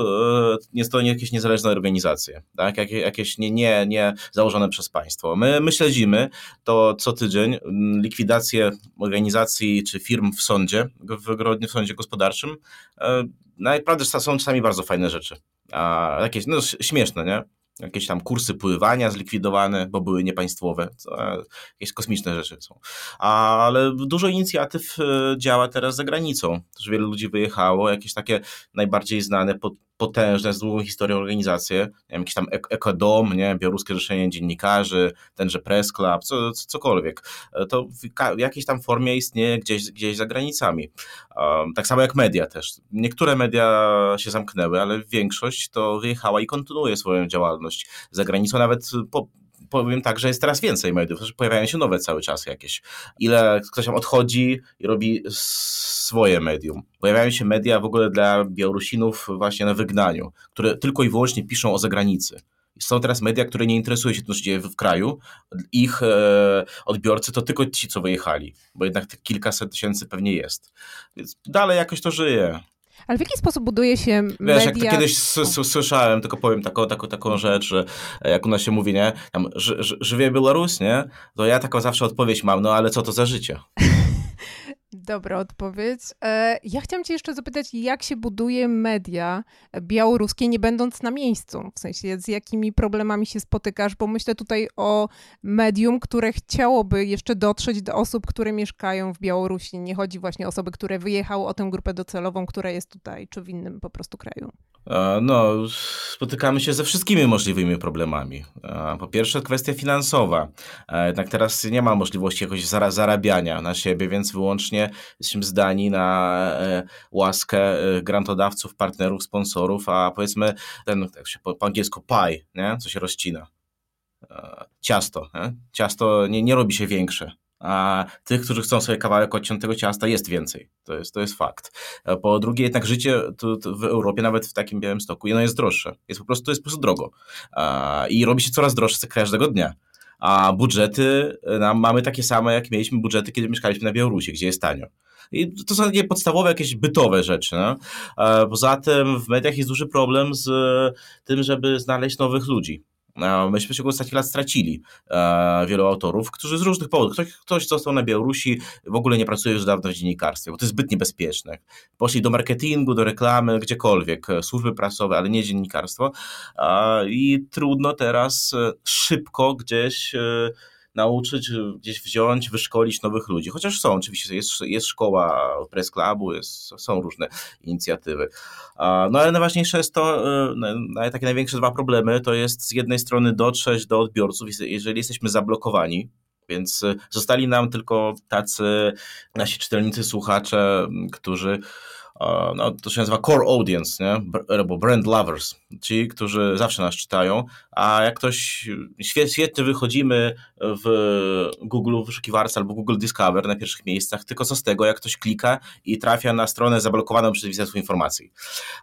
nie, to jakieś niezależne organizacje, tak? jakieś nie, nie, nie założone przez państwo. My, my śledzimy to co tydzień, likwidację organizacji czy firm w sądzie, w Grodnie, w sądzie gospodarczym. E, naprawdę są czasami bardzo fajne rzeczy. A jakieś, no śmieszne, nie? Jakieś tam kursy pływania zlikwidowane, bo były niepaństwowe, e, jakieś kosmiczne rzeczy są. Ale dużo inicjatyw e, działa teraz za granicą. Też wielu ludzi wyjechało, jakieś takie najbardziej znane potężne, z długą historią organizacje, jakiś tam Ekodom, nie, Białoruskie Rzeszenie Dziennikarzy, tenże Press Club, co, cokolwiek. E, to w jakiejś tam formie istnieje gdzieś, gdzieś za granicami. Tak samo jak media też. Niektóre media się zamknęły, ale większość to wyjechała i kontynuuje swoją działalność za granicą, nawet po, powiem tak, że jest teraz więcej mediów, że pojawiają się nowe cały czas jakieś. Ile ktoś tam odchodzi i robi swoje medium. Pojawiają się media w ogóle dla Białorusinów właśnie na wygnaniu, które tylko i wyłącznie piszą o zagranicy. Są teraz media, które nie interesują się tym, co się dzieje w kraju. Ich e, odbiorcy to tylko ci, co wyjechali, bo jednak te kilkaset tysięcy pewnie jest. Więc dalej jakoś to żyje. Ale w jaki sposób buduje się Wiesz, media... jak to kiedyś słyszałem, tylko powiem taką, taką, taką rzecz, że jak u nas się mówi, nie, tam, żywie Białoruś, nie, to ja taką zawsze odpowiedź mam, no ale co to za życie? Dobra odpowiedź. E, ja chciałam cię jeszcze zapytać, jak się buduje media białoruskie, nie będąc na miejscu? W sensie, z jakimi problemami się spotykasz? Bo myślę tutaj o medium, które chciałoby jeszcze dotrzeć do osób, które mieszkają w Białorusi. Nie chodzi właśnie o osoby, które wyjechały, o tę grupę docelową, która jest tutaj, czy w innym po prostu kraju. E, no, spotykamy się ze wszystkimi możliwymi problemami. E, po pierwsze, kwestia finansowa. Jednak teraz nie ma możliwości jakoś zarabiania na siebie, więc wyłącznie jesteśmy zdani na e, łaskę e, grantodawców, partnerów, sponsorów, a powiedzmy ten, jak się po, po angielsku pie, nie? co się rozcina. E, ciasto. Nie? Ciasto nie, nie robi się większe a tych, którzy chcą sobie kawałek odciąć tego ciasta jest więcej. To jest, to jest fakt. Po drugie, jednak życie tu, tu w Europie, nawet w takim białym stoku, no jest droższe. Jest po prostu, jest po prostu drogo. I robi się coraz droższe każdego dnia a budżety e, mamy takie same, jak mieliśmy budżety, kiedy mieszkaliśmy na Białorusi, gdzie jest tanio. I to są takie podstawowe, jakieś bytowe rzeczy. No? Poza tym w mediach jest duży problem z tym, żeby znaleźć nowych ludzi. Myśmy się ostatnich lat stracili e, wielu autorów, którzy z różnych powodów, ktoś, ktoś został na Białorusi, w ogóle nie pracuje już dawno w dziennikarstwie, bo to jest zbyt niebezpieczne. Poszli do marketingu, do reklamy, gdziekolwiek, e, służby prasowe, ale nie dziennikarstwo i trudno teraz e, szybko gdzieś nauczyć, gdzieś wziąć, wyszkolić nowych ludzi. Chociaż są, oczywiście, jest, jest szkoła press clubu, jest, są różne inicjatywy. No ale najważniejsze jest to, e, takie największe dwa problemy, to jest z jednej strony dotrzeć do odbiorców, jeżeli jesteśmy zablokowani, więc e, zostali nam tylko tacy nasi czytelnicy, słuchacze, którzy no, to się nazywa core audience, nie? albo brand lovers, ci, którzy zawsze nas czytają, a jak ktoś, świetnie wychodzimy w Google wyszukiwarce albo Google Discover na pierwszych miejscach, tylko co z tego, jak ktoś klika i trafia na stronę zablokowaną przez Ministerstwo Informacji.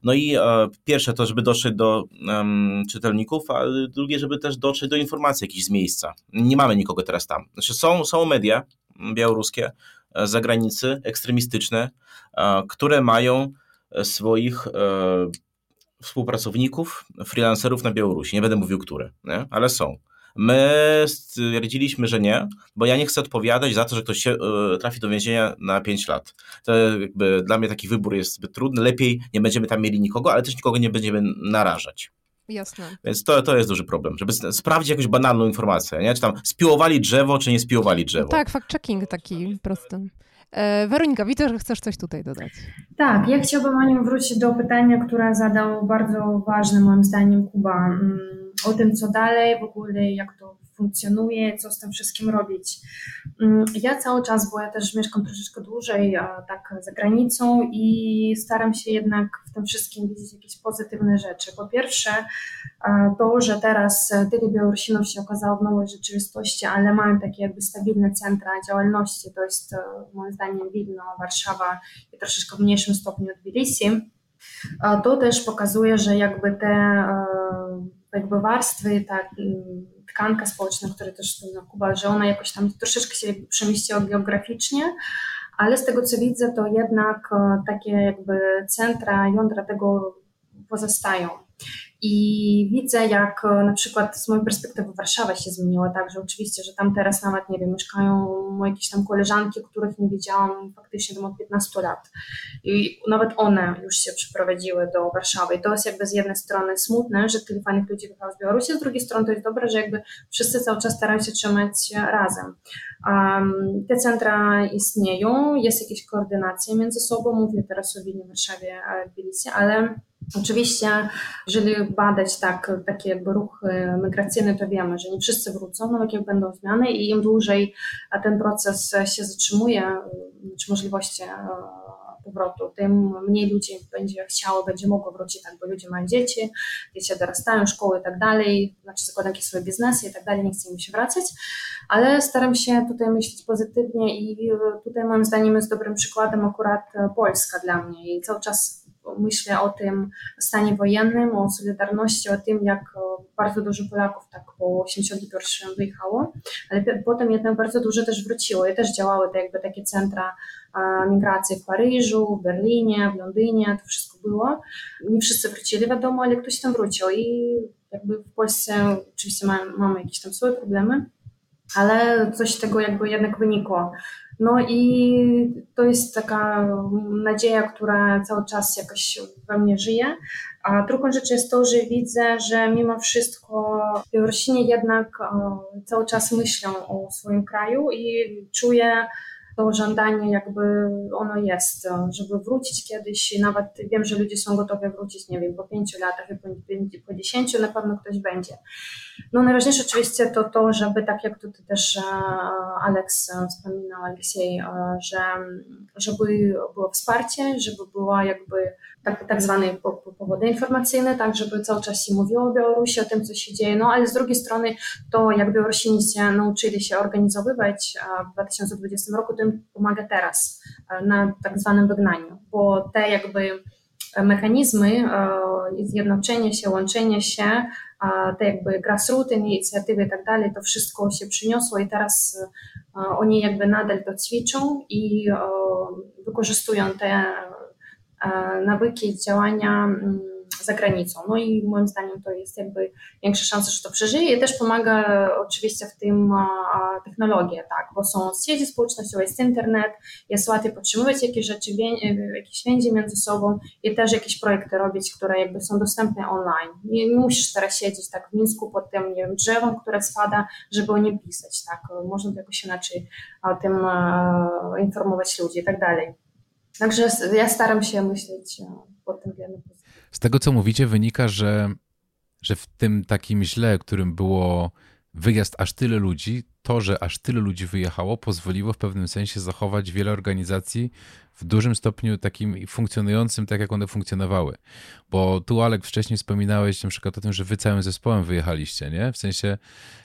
No i e, pierwsze to, żeby dotrzeć do um, czytelników, a drugie, żeby też dotrzeć do informacji jakichś z miejsca. Nie mamy nikogo teraz tam. Znaczy są, są media białoruskie, zagranicy, ekstremistyczne, e, które mają swoich e, współpracowników, freelancerów na Białorusi. Nie będę mówił, które, nie? ale są. My stwierdziliśmy, że nie, bo ja nie chcę odpowiadać za to, że ktoś się, trafi do więzienia na 5 lat. To jakby dla mnie taki wybór jest zbyt trudny. Lepiej nie będziemy tam mieli nikogo, ale też nikogo nie będziemy narażać. Jasne. Więc to, to jest duży problem, żeby sprawdzić jakąś banalną informację, nie? Czy tam spiłowali drzewo, czy nie spiłowali drzewo. Tak, fact-checking taki prosty. E, Weronika, widzę, że chcesz coś tutaj dodać. Tak, ja chciałabym Aniu wrócić do pytania, które zadał bardzo ważne moim zdaniem Kuba, mm, o tym co dalej, w ogóle jak to funkcjonuje, co z tym wszystkim robić. Mm, ja cały czas, bo ja też mieszkam troszeczkę dłużej tak za granicą i staram się jednak w tym wszystkim widzieć jakieś pozytywne rzeczy. Po pierwsze, to, że teraz tyle Białorusinów się okazało w nowej rzeczywistości, ale mają takie jakby stabilne centra działalności, to jest moim zdaniem Wilno, Warszawa i troszeczkę w mniejszym stopniu Tbilisi, to też pokazuje, że jakby te jakby warstwy, tak, tkanka społeczna, której też wspomniał Kuba, że ona jakoś tam troszeczkę się przemieściła geograficznie, ale z tego co widzę, to jednak e, takie jakby centra, jądra tego pozostają. I widzę, jak e, na przykład z mojej perspektywy Warszawa się zmieniła, tak, że oczywiście, że tam teraz nawet, nie wiem, mieszkają jakieś tam koleżanki, których nie widziałam faktycznie tam od 15 lat. I nawet one już się przeprowadziły do Warszawy. I to jest jakby z jednej strony smutne, że tyle fajnych ludzi wyjechało z Białorusi, z drugiej strony to jest dobre, że jakby wszyscy cały czas starają się trzymać razem. Um, te centra istnieją, jest jakieś koordynacja między sobą, mówię teraz o Wilnie, Warszawie, Tbilisi, ale Oczywiście, jeżeli badać tak, takie jakby ruchy migracyjne, to wiemy, że nie wszyscy wrócą, no jak będą zmiany i im dłużej ten proces się zatrzymuje, czy możliwości e, powrotu, tym mniej ludzi będzie chciało, będzie mogło wrócić, tak, bo ludzie mają dzieci, dzieci dorastają, szkoły i tak dalej, znaczy zakładają jakieś swoje biznesy i tak dalej, nie chcą im się wracać, ale staram się tutaj myśleć pozytywnie i tutaj moim zdaniem jest dobrym przykładem akurat Polska dla mnie i cały czas myślę o tym stanie wojennym, o Solidarności, o tym, jak bardzo dużo Polaków tak po 81 wyjechało, ale potem jednak bardzo dużo też wróciło i też działały te jakby takie centra migracji w Paryżu, w Berlinie, w Londynie, to wszystko było. Nie wszyscy wrócili wiadomo, ale ktoś tam wrócił i jakby w Polsce oczywiście mamy, mamy jakieś tam swoje problemy, ale coś z tego jakby jednak wynikło. No i to jest taka nadzieja, która cały czas jakoś we mnie żyje. A drugą rzecz jest to, że widzę, że mimo wszystko Białorusini jednak cały czas myślą o swoim kraju i czuję to żądanie jakby ono jest, żeby wrócić kiedyś. Nawet wiem, że ludzie są gotowi wrócić, nie wiem, po pięciu latach, po, po dziesięciu na pewno ktoś będzie. No najważniejsze oczywiście to to, żeby tak jak tutaj też e, Aleks wspominał, Aleksiej, e, że żeby było wsparcie, żeby była jakby tak, tak zwane powody informacyjne, tak żeby cały czas się mówiło o Białorusi, o tym, co się dzieje, no ale z drugiej strony to, jak Białorusini się nauczyli się organizowywać w 2020 roku, to im pomaga teraz na tak zwanym wygnaniu, bo te jakby mechanizmy zjednoczenia się, łączenia się, te jakby grassrooty, inicjatywy i tak dalej, to wszystko się przyniosło i teraz oni jakby nadal to ćwiczą i wykorzystują te nawyki działania mm, za granicą. No i moim zdaniem to jest jakby większa szansa, że to przeżyje i też pomaga oczywiście w tym technologia, tak, bo są sieci społecznościowe, jest internet, jest łatwiej podtrzymywać jakieś rzeczy, jakieś więzi między sobą i też jakieś projekty robić, które jakby są dostępne online. Nie, nie musisz teraz siedzieć tak w Mińsku pod tym, nie wiem, drzewem, które spada, żeby o nim pisać, tak, można to jakoś inaczej o tym informować ludzi i tak dalej. Także ja staram się myśleć e, względem. Z tego, co mówicie, wynika, że, że w tym takim źle, którym było wyjazd aż tyle ludzi, to, że aż tyle ludzi wyjechało, pozwoliło w pewnym sensie zachować wiele organizacji w dużym stopniu takim funkcjonującym tak, jak one funkcjonowały. Bo tu, Alek, wcześniej wspominałeś na przykład o tym, że wy całym zespołem wyjechaliście, nie? W sensie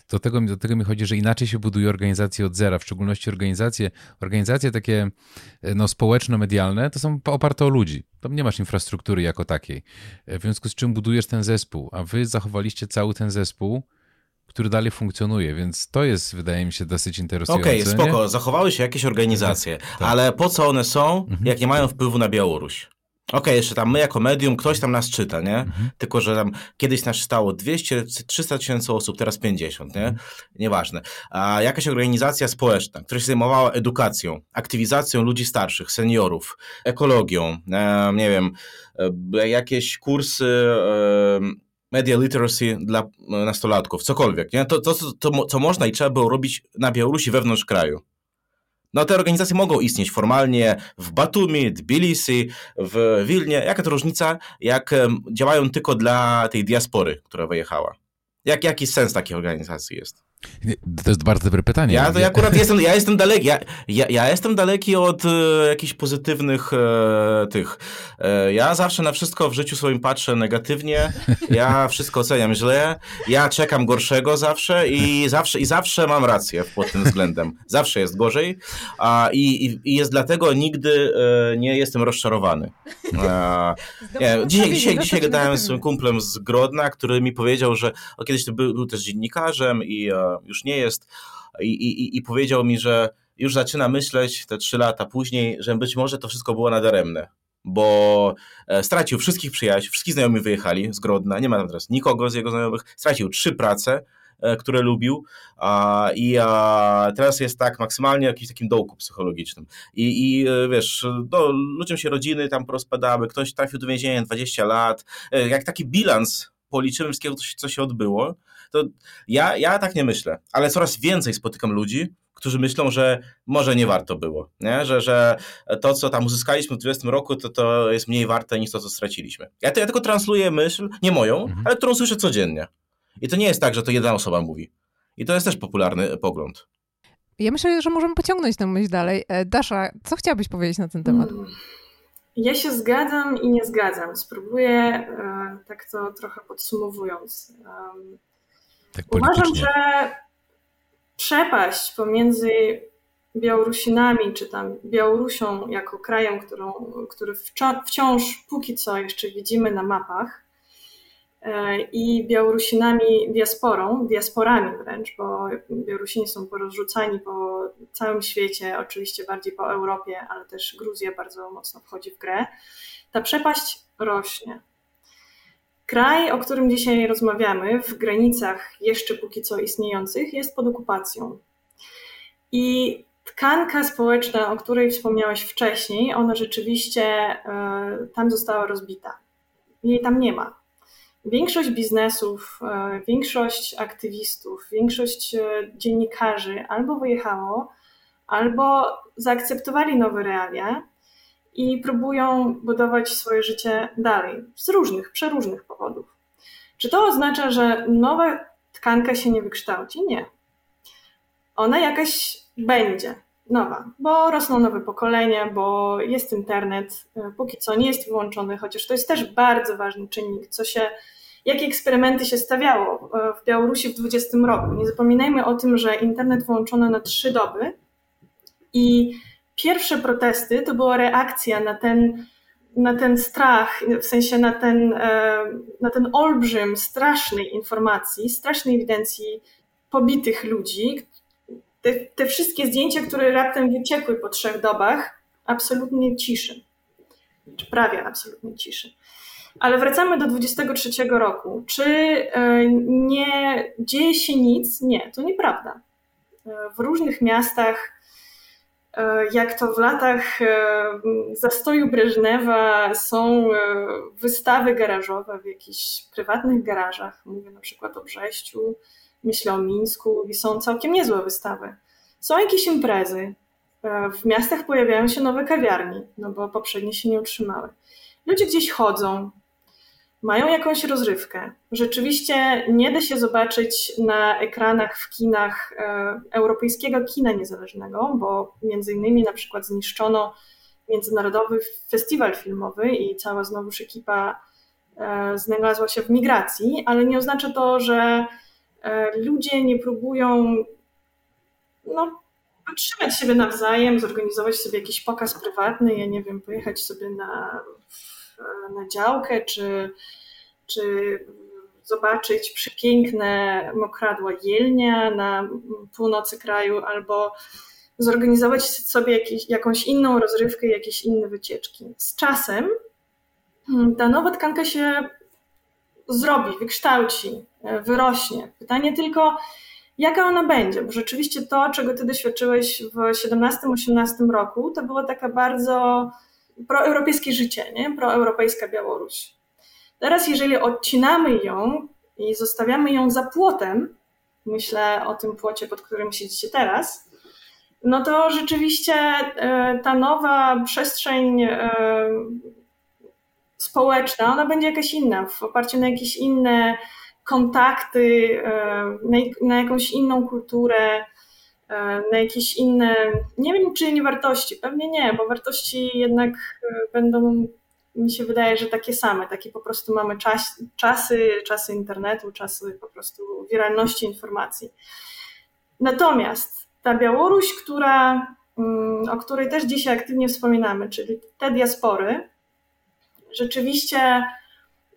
do tego, do tego mi chodzi, że inaczej się buduje organizacje od zera, w szczególności organizacje, organizacje takie no, społeczno-medialne, to są oparte o ludzi. Tam nie masz infrastruktury jako takiej. W związku z czym budujesz ten zespół, a wy zachowaliście cały ten zespół który dalej funkcjonuje, więc to jest, wydaje mi się, dosyć interesujące. Okej, okay, spoko, nie? zachowały się jakieś organizacje, tak, tak. ale po co one są, mhm. jak nie mają wpływu na Białoruś? Okej, okay, jeszcze tam my jako medium, ktoś tam nas czyta, nie? Mhm. Tylko, że tam kiedyś nas czytało 200, 300 tysięcy osób, teraz 50, nie? Mhm. Nieważne. A jakaś organizacja społeczna, która się zajmowała edukacją, aktywizacją ludzi starszych, seniorów, ekologią, e, nie wiem, e, jakieś kursy e, media literacy dla e, nastolatków, cokolwiek, nie? To, to, to, co można i trzeba było robić na Białorusi wewnątrz kraju. No te organizacje mogą istnieć formalnie w Batumi, Tbilisi, w Wilnie. Jaka to różnica, jak działają tylko dla tej diaspory, która wyjechała? Jak, jaki sens takiej organizacji jest? To jest bardzo dobre pytanie. Ja, to ja akurat *laughs* jestem, ja jestem daleki, ja, ja, ja jestem daleki od e, jakichś pozytywnych e, tych. E, ja zawsze na wszystko w życiu swoim patrzę negatywnie, ja wszystko oceniam źle, ja czekam gorszego zawsze i zawsze, i zawsze mam rację pod tym względem. Zawsze jest gorzej a, i, i jest dlatego nigdy e, nie jestem rozczarowany. E, nie, dzisiaj dzisiaj, dzisiaj gadałem z kumplem z Grodna, który mi powiedział, że o, kiedyś był, był też dziennikarzem i e, już nie jest. I, i, I powiedział mi, że już zaczyna myśleć te trzy lata później, że być może to wszystko było nadaremne bo e, stracił wszystkich przyjaciół, wszyscy znajomi wyjechali z Grodna, nie ma tam teraz nikogo z jego znajomych, stracił trzy prace, e, które lubił i teraz jest tak maksymalnie jakimś takim dołku psychologicznym. I, i e, wiesz, no, ludziom się rodziny tam porozpadały, ktoś trafił do więzienia 20 lat, jak taki bilans policzymy wszystkiego, co się odbyło, to ja, ja tak nie myślę, ale coraz więcej spotykam ludzi, którzy myślą, że może nie warto było, nie? Że, że to, co tam uzyskaliśmy w 20 roku, to, to jest mniej warte niż to, co straciliśmy. Ja, to, ja tylko transluję myśl, nie moją, mhm. ale którą słyszę codziennie. I to nie jest tak, że to jedna osoba mówi. I to jest też popularny pogląd. Ja myślę, że możemy pociągnąć tę myśl dalej. E, Dasza, co chciałabyś powiedzieć na ten temat? Mm. Ja się zgadzam i nie zgadzam. Spróbuję e, tak to trochę podsumowując. Tak Uważam, że przepaść pomiędzy Białorusinami, czy tam Białorusią jako krajem, którą, który wciąż póki co jeszcze widzimy na mapach, e, i Białorusinami diasporą, diasporami wręcz, bo Białorusini są porozrzucani po całym świecie, oczywiście bardziej po Europie, ale też Gruzja bardzo mocno wchodzi w grę. Ta przepaść rośnie. Kraj, o którym dzisiaj rozmawiamy, w granicach jeszcze póki co istniejących, jest pod okupacją. I tkanka społeczna, o której wspomniałeś wcześniej, ona rzeczywiście e, tam została rozbita. Jej tam nie ma. Większość biznesów, e, większość aktywistów, większość e, dziennikarzy albo wyjechało, albo zaakceptowali nowe realia i próbują budować swoje życie dalej z różnych, przeróżnych powodów. Czy to oznacza, że nowa tkanka się nie wykształci? Nie. Ona jakaś będzie nowa, bo rosną nowe pokolenia, bo jest internet, póki co nie jest wyłączony, chociaż to jest też bardzo ważny czynnik, co się, jakie eksperymenty się stawiało w Białorusi w 20 roku. Nie zapominajmy o tym, że internet wyłączono na trzy doby i pierwsze protesty to była reakcja na ten, na ten strach, w sensie na ten, e, na ten olbrzym strasznej informacji, strasznej ewidencji pobitych ludzi. Te, te wszystkie zdjęcia, które raptem wyciekły po trzech dobach, absolutnie ciszy. Czy prawie absolutnie ciszy. Ale wracamy do 23 roku. Czy e, nie dzieje się nic? Nie, to nieprawda. E, w różnych miastach jak to w latach e, zastoju Breżnewa są e, wystawy garażowe w jakichś prywatnych garażach, mówię na przykład o Brześciu, myślę o Mińsku i są całkiem niezłe wystawy. Są jakieś imprezy, w miastach pojawiają się nowe kawiarnie, no bo poprzednie się nie utrzymały. Ludzie gdzieś chodzą, mają jakąś rozrywkę. Rzeczywiście nie da się zobaczyć na ekranach w kinach e, europejskiego kina niezależnego, bo między innymi na przykład zniszczono Międzynarodowy Festiwal Filmowy i cała znowuż ekipa e, znalazła się w migracji, ale nie oznacza to, że e, ludzie nie próbują no, podtrzymać siebie nawzajem, zorganizować sobie jakiś pokaz prywatny, ja nie wiem, pojechać sobie na, na działkę, czy, czy zobaczyć przepiękne mokradła jelnia na północy kraju, albo zorganizować sobie jakieś, jakąś inną rozrywkę, jakieś inne wycieczki. Z czasem hmm, ta nowa tkanka się zrobi, wykształci, wyrośnie. Pytanie tylko, jaka ona będzie, bo rzeczywiście to, czego ty doświadczyłeś w 17-18 roku, to było taka bardzo proeuropejskie życie, nie? proeuropejska Białoruś. Teraz, jeżeli odcinamy ją i zostawiamy ją za płotem, myślę o tym płocie, pod którym siedzicie teraz, no to rzeczywiście e, ta nowa przestrzeń e, społeczna, ona będzie jakaś inna, w oparciu na jakieś inne kontakty, e, na, jakąś inną kulturę, na jakieś inne, nie wiem czy nie wartości, pewnie nie, bo wartości jednak e, będą, mi się wydaje, że takie same, takie po prostu mamy czas, czasy, czasy internetu, czasy po prostu wiralności informacji. Natomiast ta Białoruś, która, mm, o której też dzisiaj aktywnie wspominamy, czyli te diaspory, rzeczywiście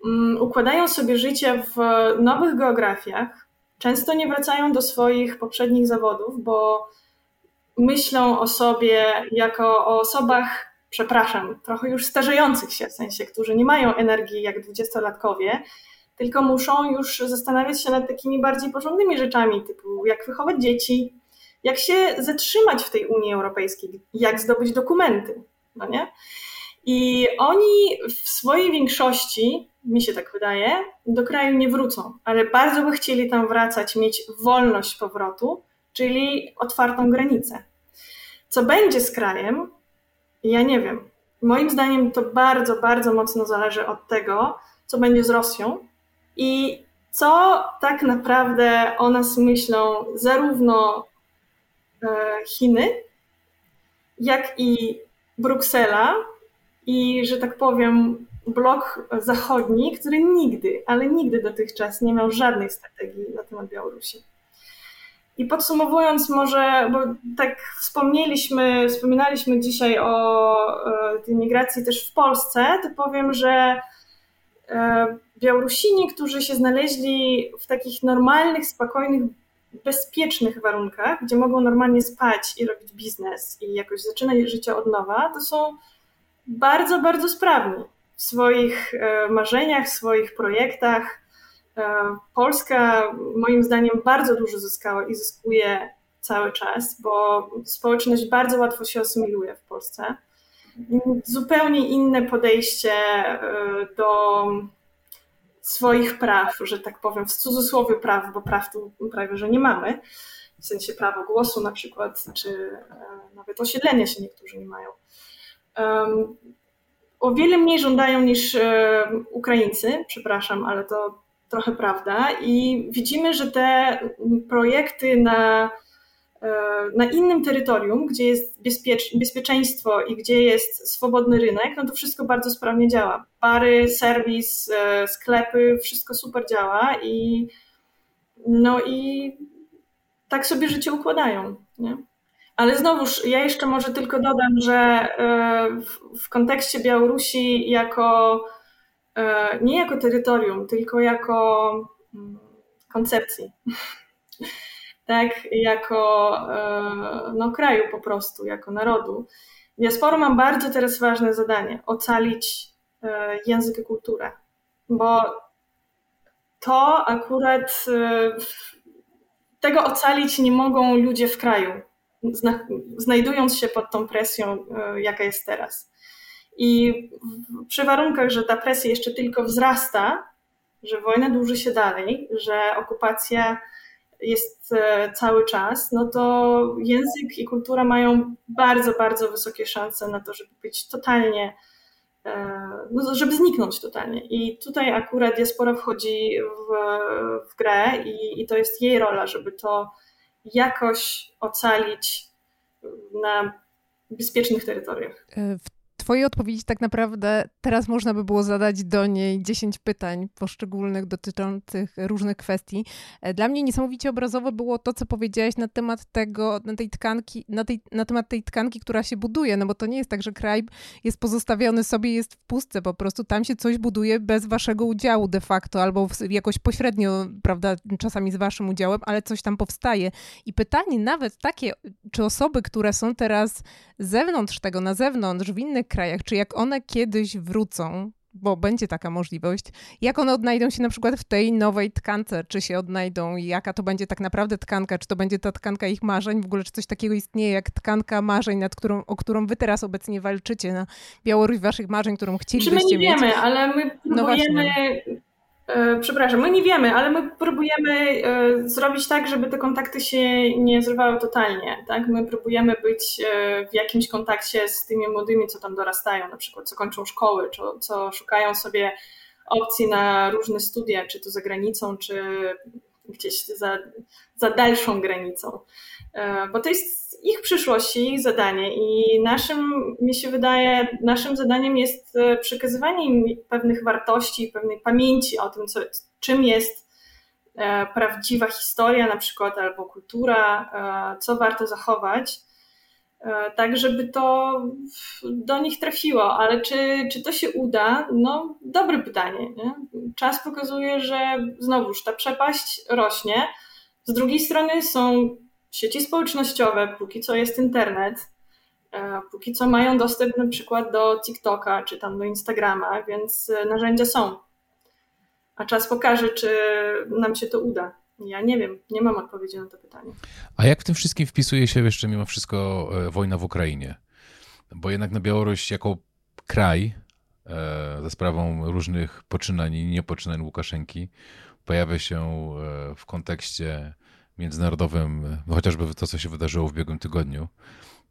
Mm, układają sobie życie w nowych geografiach, często nie wracają do swoich poprzednich zawodów, bo myślą o sobie jako o osobach, przepraszam, trochę już starzejących się, w sensie, którzy nie mają energii jak dwudziestolatkowie, tylko muszą już zastanawiać się nad takimi bardziej porządnymi rzeczami, typu jak wychować dzieci, jak się zatrzymać w tej Unii Europejskiej, jak zdobyć dokumenty, no nie? I oni w swojej większości, mi się tak wydaje, do kraju nie wrócą, ale bardzo by chcieli tam wracać, mieć wolność powrotu, czyli otwartą granicę. Co będzie z krajem, ja nie wiem. Moim zdaniem to bardzo, bardzo mocno zależy od tego, co będzie z Rosją i co tak naprawdę o nas myślą zarówno e, Chiny, jak i Bruksela, i, że tak powiem, blok zachodni, który nigdy, ale nigdy dotychczas nie miał żadnej strategii na temat Białorusi. I podsumowując może, bo tak wspomnieliśmy, wspominaliśmy dzisiaj o e, tej migracji też w Polsce, to powiem, że e, Białorusini, którzy się znaleźli w takich normalnych, spokojnych, bezpiecznych warunkach, gdzie mogą normalnie spać i robić biznes i jakoś zaczynać życie od nowa, to są bardzo, bardzo sprawni w swoich e, marzeniach, w swoich projektach. E, Polska moim zdaniem bardzo dużo zyskała i zyskuje cały czas, bo społeczność bardzo łatwo się asymiluje w Polsce. Zupełnie inne podejście e, do swoich praw, że tak powiem, w cudzysłowie praw, bo praw tu prawie, że nie mamy, w sensie prawa głosu na przykład, czy nawet osiedlenia się niektórzy nie mają o wiele mniej żądają niż e, Ukraińcy, przepraszam, ale to trochę prawda. I widzimy, że te projekty na, e, na innym terytorium, gdzie jest bezpiecz, bezpieczeństwo i gdzie jest swobodny rynek, no to wszystko bardzo sprawnie działa. Bary, serwis, e, sklepy, wszystko super działa i no i tak sobie życie układają. Nie? Ale znowuż, ja jeszcze może tylko dodam, że e, w kontekście Białorusi jako e, nie jako terytorium, tylko jako mm, koncepcji. *laughs* tak, jako e, no, kraju po prostu, jako narodu. Diaspora mam bardzo teraz ważne zadanie ocalić język i kulturę, bo to akurat tego ocalić nie mogą ludzie w kraju znajdując się pod tą presją, e, jaka jest teraz. I przy warunkach, że ta presja jeszcze tylko wzrasta, że wojna dłuży się dalej, że okupacja jest e, cały czas, no to język i kultura mają bardzo, bardzo wysokie szanse na to, żeby być totalnie no, żeby zniknąć totalnie. I tutaj akurat diaspora wchodzi w, w grę i, i to jest jej rola, żeby to jakoś ocalić na bezpiecznych terytoriach. W Twojej odpowiedzi tak naprawdę teraz można by było zadać do niej 10 pytań poszczególnych dotyczących różnych kwestii. E, dla mnie niesamowicie obrazowe było to, co powiedziałaś na temat tego, na tej tkanki, na, tej, na temat tej tkanki, która się buduje, no bo to nie jest tak, że kraj jest pozostawiony sobie, jest w pustce, po prostu tam się coś buduje bez waszego udziału de facto, albo jakoś pośrednio, prawda, czasami z waszym udziałem, ale coś tam powstaje. I pytanie nawet takie, czy osoby, które są teraz z zewnątrz tego, na zewnątrz, w innych krajach, czy jak one kiedyś wrócą, bo będzie taka możliwość, jak one odnajdą się na przykład w tej nowej tkance, czy się odnajdą, jaka to będzie tak naprawdę tkanka, czy to będzie ta tkanka ich marzeń, w ogóle czy coś takiego istnieje jak tkanka marzeń, nad którą, o którą wy teraz obecnie walczycie na Białoruś waszych marzeń, którą chcielibyście mieć. My nie wiemy, ale my no próbujemy no przepraszam, my nie wiemy, ale my próbujemy e, zrobić tak, żeby te kontakty się nie zrywały totalnie. Tak? My próbujemy być e, w jakimś kontakcie z tymi młodymi, co tam dorastają, na przykład co kończą szkoły, co, co szukają sobie opcji na różne studia, czy to za granicą, czy gdzieś za, za dalszą granicą. Bo to jest ich przyszłości, ich zadanie i naszym, mi się wydaje, naszym zadaniem jest e, przekazywanie im pewnych wartości, pewnej pamięci o tym, co, czym jest e, prawdziwa historia na przykład albo kultura, e, co warto zachować, tak żeby to do nich trafiło, ale czy, czy to się uda? No, dobre pytanie. Nie? Czas pokazuje, że znowuż ta przepaść rośnie. Z drugiej strony są sieci społecznościowe, póki co jest internet, e, póki co mają dostęp na przykład do TikToka czy tam do Instagrama, więc e, narzędzia są. A czas pokaże, czy nam się to uda. Ja nie wiem, nie mam odpowiedzi na to pytanie. A jak w tym wszystkim wpisuje się jeszcze mimo wszystko e, wojna w Ukrainie? Bo jednak na Białoruś jako kraj, za sprawą różnych poczynań i niepoczynań Łukaszenki, pojawia się w kontekście międzynarodowym, no chociażby to, co się wydarzyło w ubiegłym tygodniu,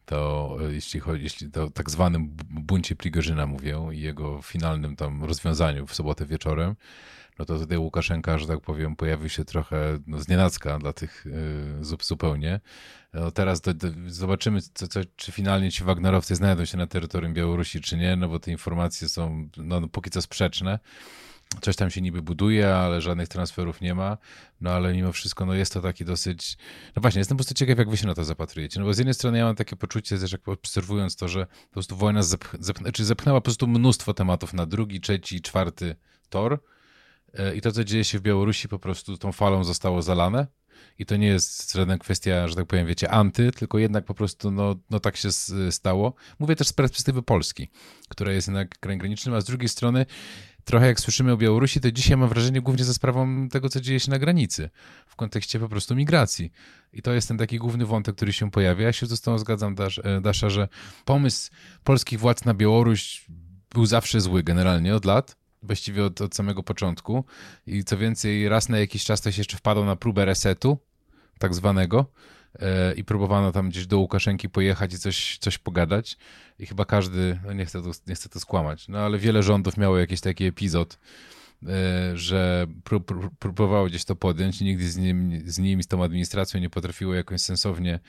to e, jeśli chodzi, jeśli to tak zwanym buncie Prigorzyna mówię i jego finalnym tam rozwiązaniu w sobotę wieczorem, no to tutaj Łukaszenka, że tak powiem, pojawił się trochę no, znienacka dla tych y, zupełnie. No teraz do, do, zobaczymy, co, co, czy finalnie ci Wagnerowcy znajdą się na terytorium Białorusi, czy nie, no bo te informacje są no póki co sprzeczne coś tam się niby buduje, ale żadnych transferów nie ma. No ale mimo wszystko, no jest to taki dosyć. No właśnie, jestem po prostu ciekaw, jak wy się na to zapatrujecie. No bo z jednej strony ja mam takie poczucie, że jak obserwując to, że po prostu wojna zepch, zepch, zepchnęła po prostu mnóstwo tematów na drugi, trzeci, czwarty tor. E, I to, co dzieje się w Białorusi, po prostu tą falą zostało zalane. I to nie jest żadna kwestia, że tak powiem, wiecie, anty, tylko jednak po prostu no, no tak się stało. Mówię też z perspektywy Polski, która jest jednak krajem granicznym, a z drugiej strony trochę jak słyszymy o Białorusi, to dzisiaj mam wrażenie głównie za sprawą tego, co dzieje się na granicy, w kontekście po prostu migracji. I to jest ten taki główny wątek, który się pojawia. Ja się z tą zgadzam, e, Dasza, że pomysł polskich władz na Białoruś był zawsze zły generalnie od lat, właściwie od, od samego początku. I co więcej, raz na jakiś czas to się jeszcze wpadło na próbę resetu, tak zwanego, i próbowano tam gdzieś do Łukaszenki pojechać i coś, coś pogadać. I chyba każdy, no nie chcę, to, nie chcę to skłamać, no ale wiele rządów miało jakiś taki epizod, e, że próbowało gdzieś to podjąć i nigdy z, nim, z nimi, z tą administracją nie potrafiło jakoś sensownie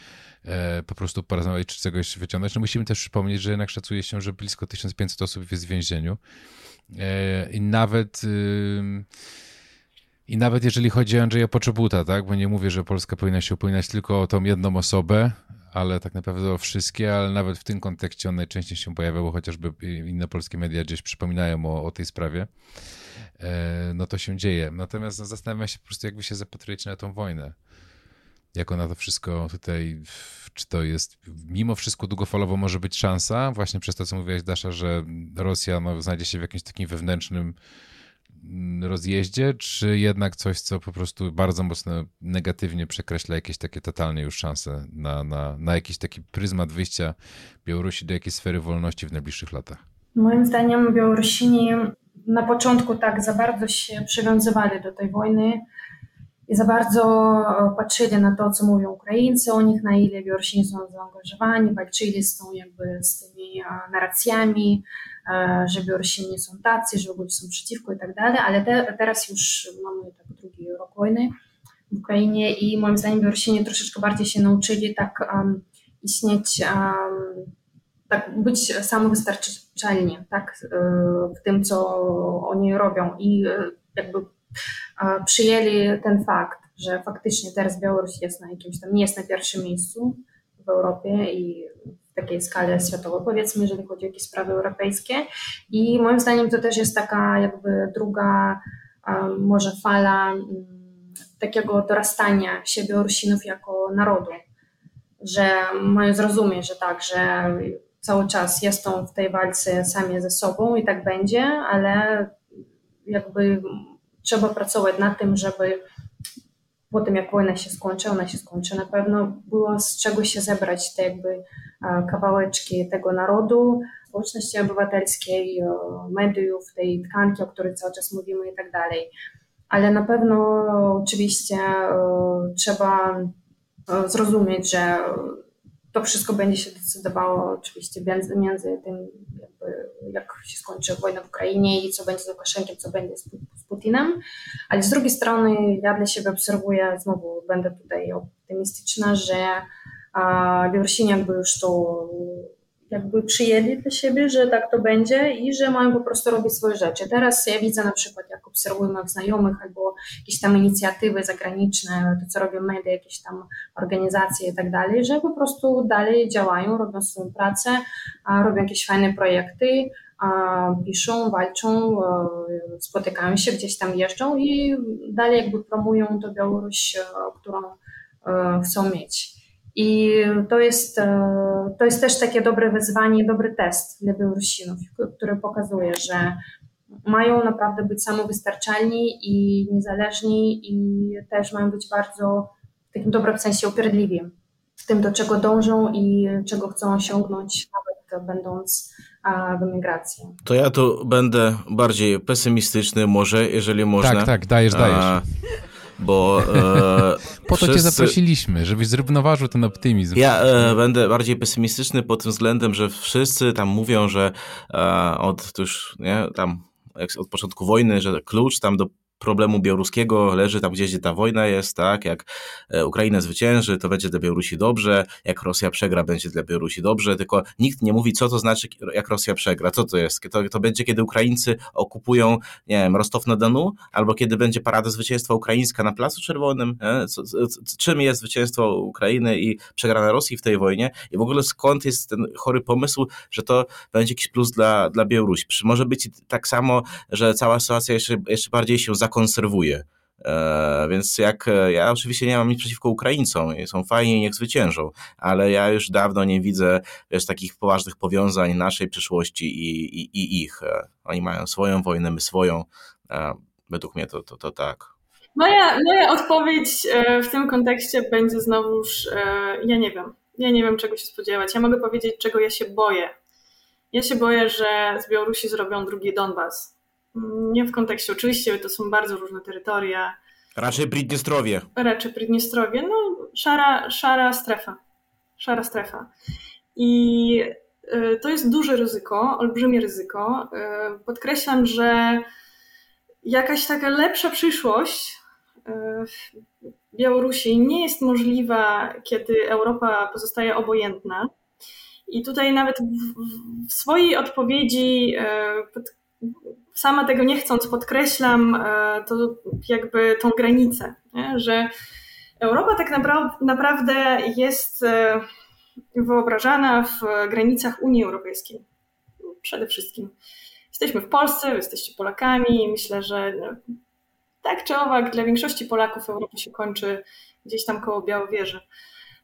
e, po prostu porozmawiać czy czegoś wyciągnąć. No musimy też przypomnieć, że jednak szacuje się, że blisko 1500 osób jest w więzieniu i nawet i nawet jeżeli chodzi o Andrzeja Poczobuta, tak, bo nie mówię, że Polska powinna się upominać tylko o tą jedną osobę, ale tak naprawdę o wszystkie, ale nawet w tym kontekście on najczęściej się pojawia, bo chociażby inne polskie media gdzieś przypominają o, o tej sprawie, e, no to się dzieje. Natomiast no, zastanawiam się po prostu, jak wy się zapatrujecie na tą wojnę. Jak ona to wszystko tutaj, czy to jest, mimo wszystko długofalowo może być szansa, właśnie przez to, co mówiłaś Dasza, że Rosja no, znajdzie się w jakimś takim wewnętrznym rozjeździe, czy jednak coś, co po prostu bardzo mocno negatywnie przekreśla jakieś takie totalnie już szanse na, na, na jakiś taki pryzmat wyjścia Białorusi do jakiejś sfery wolności w najbliższych latach? Moim zdaniem Białorusini na początku tak za bardzo się przywiązywali do tej wojny i za bardzo patrzyli na to, co mówią Ukraińcy o nich, na ile Białorusini są zaangażowani, walczyli z tą jakby z tymi narracjami, że Białorusini są tacy, że w ogóle są przeciwko i tak dalej, ale te, teraz już mamy tak drugi rok wojny w Ukrainie i moim zdaniem Białorusini troszeczkę bardziej się nauczyli tak um, istnieć, um, tak być samowystarczalni tak, w tym, co oni robią. I jakby przyjęli ten fakt, że faktycznie teraz Białoruś jest na jakimś tam, nie jest na pierwszym miejscu w Europie i takiej skali światowej, powiedzmy, jeżeli chodzi o jakieś sprawy europejskie. I moim zdaniem to też jest taka jakby druga może fala mm, takiego dorastania się Białorusinów jako narodu, że mają zrozumieć, że tak, że cały czas jest on w tej walce sami ze sobą i tak będzie, ale jakby trzeba pracować nad tym, żeby po tym, jak wojna się skończy, ona się skończy na pewno, było z czego się zebrać te jakby kawałeczki tego narodu, społeczności obywatelskiej, mediów, tej tkanki, o której cały czas mówimy i tak dalej. Ale na pewno oczywiście trzeba zrozumieć, że to wszystko będzie się decydowało oczywiście między, między tym, jakby, jak się skończy wojna w Ukrainie i co będzie z Łukaszenkiem, co będzie z, Putinem. Ale z drugiej strony ja dla siebie obserwuję, znowu będę tutaj optymistyczna, że Białorusini jakby już to jakby przyjęli dla siebie, że tak to będzie i że mają po prostu robić swoje rzeczy. Teraz ja widzę na przykład, jak obserwuję moich znajomych albo jakieś tam inicjatywy zagraniczne, to co robią media, jakieś tam organizacje i tak dalej, że po prostu dalej działają, robią swoją pracę, robią jakieś fajne projekty, piszą, walczą, spotykają się, gdzieś tam jeżdżą i dalej jakby promują tę Białoruś, którą chcą mieć. I to jest, e, to jest też takie dobre wyzwanie, dobry test dla Białorusinów, który pokazuje, że mają naprawdę być samowystarczalni i niezależni i też mają być bardzo w takim dobrym sensie upierdliwi w tym, do czego dążą i czego chcą osiągnąć, nawet będąc w emigracji. To ja tu będę bardziej pesymistyczny może, jeżeli można. Tak, tak, dajesz, dajesz bo... E, po to wszyscy... cię zaprosiliśmy, żebyś zrównoważył ten optymizm. Ja e, będę bardziej pesymistyczny pod tym względem, że wszyscy tam mówią, że e, od już, nie, tam od początku wojny, że klucz tam do problemu białoruskiego leży tam gdzie ta wojna jest, tak? Jak e, Ukraina zwycięży, to będzie dla Białorusi dobrze, jak Rosja przegra, będzie dla Białorusi dobrze, tylko nikt nie mówi, co to znaczy, jak Rosja przegra, co to jest. To, to będzie, kiedy Ukraińcy okupują, nie wiem, Rostow na Donu, albo kiedy będzie parada zwycięstwa ukraińska na Placu Czerwonym, co, co, czym jest zwycięstwo Ukrainy i przegrana Rosji w tej wojnie i w ogóle skąd jest ten chory pomysł, że to będzie jakiś plus dla, dla Białorusi. Może być tak samo, że cała sytuacja jeszcze, jeszcze bardziej się zakonserwuje. E, więc jak e, ja oczywiście nie mam nic przeciwko Ukraińcom, są fajni, niech zwyciężą, ale ja już dawno nie widzę wiesz, takich poważnych powiązań naszej przyszłości i, i, i ich. E, oni mają swoją wojnę, my swoją. Według mnie to, to, to tak. Moja, moja odpowiedź w tym kontekście będzie znowuż, ja nie wiem. Ja nie wiem, czego się spodziewać. Ja mogę powiedzieć, czego ja się boję. Ja się boję, że z Białorusi zrobią drugi Donbas nie w kontekście, oczywiście to są bardzo różne terytoria. Raczej Pridniestrowie. Raczej Pridniestrowie, no szara, szara strefa. Szara strefa. I y, to jest duże ryzyko, olbrzymie ryzyko. Y, podkreślam, że jakaś taka lepsza przyszłość y, Białorusi nie jest możliwa, kiedy Europa pozostaje obojętna. I tutaj nawet w, w swojej odpowiedzi sama tego nie chcąc podkreślam e, to jakby tą granicę, nie? że Europa tak naprawdę jest e, wyobrażana w granicach Unii Europejskiej. Przede wszystkim. Jesteśmy w Polsce, wy jesteście Polakami. Myślę, że no, tak czy owak dla większości Polaków Europa się kończy gdzieś tam koło Białowieży.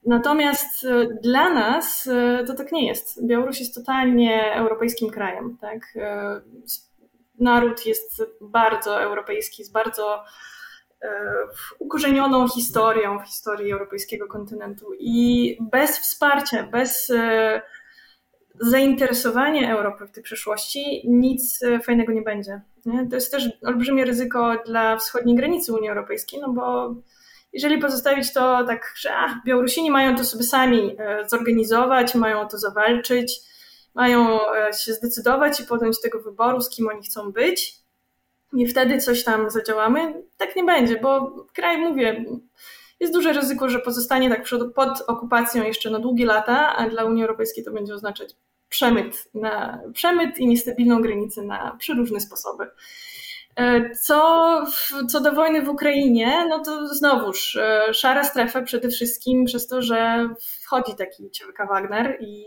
Natomiast e, dla nas to tak nie jest. Białoruś jest totalnie europejskim krajem. Tak? Naród jest bardzo europejski, z bardzo e, ukorzenioną historią w historii europejskiego kontynentu i bez wsparcia, bez e, zainteresowania Europy w tej przyszłości nic e, fajnego nie będzie. To jest też olbrzymie ryzyko dla wschodniej granicy Unii Europejskiej, no bo jeżeli pozostawić to tak, że ach, Białorusini mają to sobie sami zorganizować, mają to zawalczyć, mają e, się zdecydować i podjąć tego wyboru, z kim oni chcą być. I wtedy coś tam zadziałamy. Tak nie będzie, bo kraj, mówię, jest duże ryzyko, że pozostanie tak pod okupacją jeszcze na długie lata, a dla Unii Europejskiej to będzie oznaczać przemyt, na, przemyt i niestabilną granicę na przeróżne sposoby. E, co, co do wojny w Ukrainie, no to znowuż e, szara strefa przede wszystkim przez to, że wchodzi taki Ciewka Wagner i,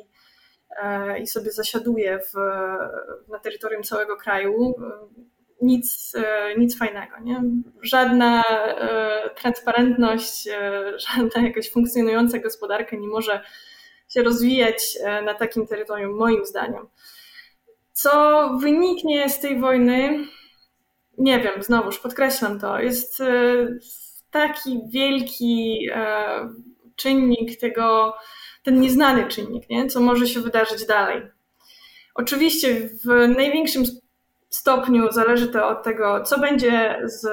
i sobie zasiaduje w, na terytorium całego kraju. Nic, nic fajnego, nie? Żadna transparentność, żadna jakaś funkcjonująca gospodarka nie może się rozwijać na takim terytorium, moim zdaniem. Co wyniknie z tej wojny, nie wiem, znowuż podkreślam to, jest e, taki wielki e, czynnik tego, ten nieznany czynnik, nie? co może się wydarzyć dalej. Oczywiście w największym stopniu zależy to od tego, co będzie z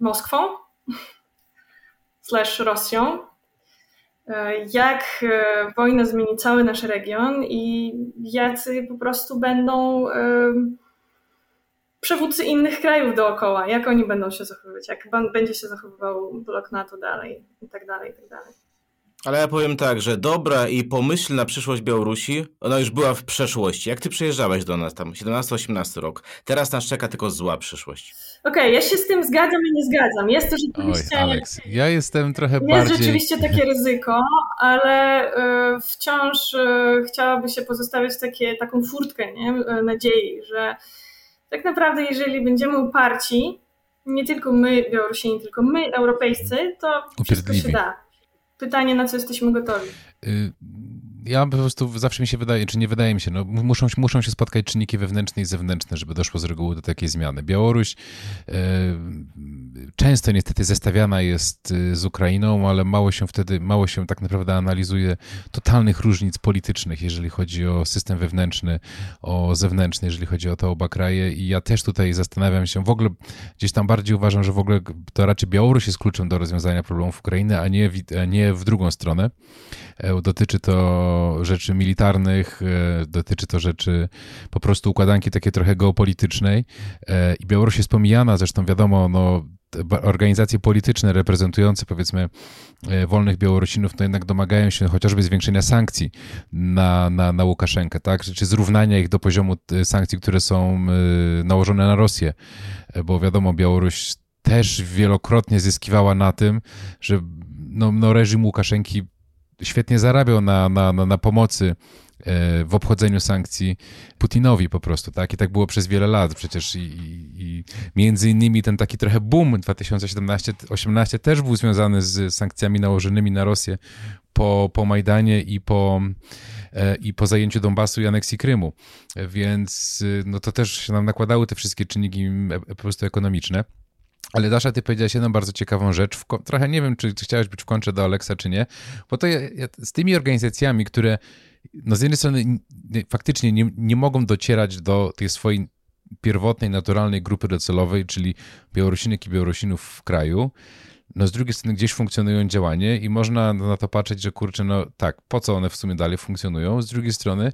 Moskwą *laughs* slash Rosją, e, jak wojna zmieni cały nasz region i jacy po prostu będą przywódcy innych krajów dookoła, jak oni będą się zachowywać, jak będzie się zachowywał blok NATO dalej i tak dalej, i tak dalej. Ale ja powiem tak, że dobra i pomyślna przyszłość Białorusi, ona już była w przeszłości. Jak ty przyjeżdżałeś do nas tam, 17-18 rok, teraz nas czeka tylko zła przyszłość. Okej, okay, ja się z tym zgadzam i nie zgadzam. Jest to rzeczywiście... Oj, Alex, ja jestem trochę jest bardziej... Jest rzeczywiście takie ryzyko, ale y, wciąż y, chciałaby się pozostawiać takie, taką furtkę nie? Y, nadziei, że tak naprawdę, jeżeli będziemy uparci, nie tylko my, Białorusini, tylko my, europejscy, to wszystko się da. Pytanie, na co jesteśmy gotowi. Ja po prostu zawsze mi się wydaje, czy nie wydaje mi się, no muszą, muszą się spotkać czynniki wewnętrzne i zewnętrzne, żeby doszło z reguły do takiej zmiany. Białoruś e, często niestety zestawiana jest y, z Ukrainą, ale mało się wtedy, mało się tak naprawdę analizuje totalnych różnic politycznych, jeżeli chodzi o system wewnętrzny, o zewnętrzny, jeżeli chodzi o te oba kraje i ja też tutaj zastanawiam się, w ogóle gdzieś tam bardziej uważam, że w ogóle to raczej Białoruś jest kluczem do rozwiązania problemów Ukrainy, a nie a nie w drugą stronę. E, dotyczy to rzeczy militarnych, e, dotyczy to rzeczy po prostu układanki takiej trochę geopolitycznej e, i Białoruś jest pomijana, zresztą wiadomo, no organizacje polityczne reprezentujące powiedzmy wolnych Białorusinów, to jednak domagają się chociażby zwiększenia sankcji na, na, na Łukaszenkę, tak? czy zrównania ich do poziomu sankcji, które są nałożone na Rosję, bo wiadomo, Białoruś też wielokrotnie zyskiwała na tym, że no, no reżim Łukaszenki świetnie zarabiał na, na, na, na pomocy e, w obchodzeniu sankcji Putinowi po prostu, tak? I tak było przez wiele lat przecież i, i, i między innymi ten taki trochę boom 2017-18 też był związany z sankcjami nałożonymi na Rosję po, po Majdanie i po, e, i po zajęciu Donbasu i aneksji Krymu, więc no to też się nam nakładały te wszystkie czynniki e, po prostu ekonomiczne. Ale Dasza, ty powiedziałaś jedną bardzo ciekawą rzecz. trochę nie wiem, czy, czy chciałeś być w kontrze do Alexa, czy nie, bo to ja, ja, z tymi organizacjami, które no z jednej strony nie, faktycznie nie, nie mogą docierać do tej swojej pierwotnej, naturalnej grupy docelowej, czyli Białorusinek i Białorusinów w kraju, no z drugiej strony gdzieś funkcjonują działanie i można na to patrzeć, że kurczę, no tak, po co one w sumie dalej funkcjonują? Z drugiej strony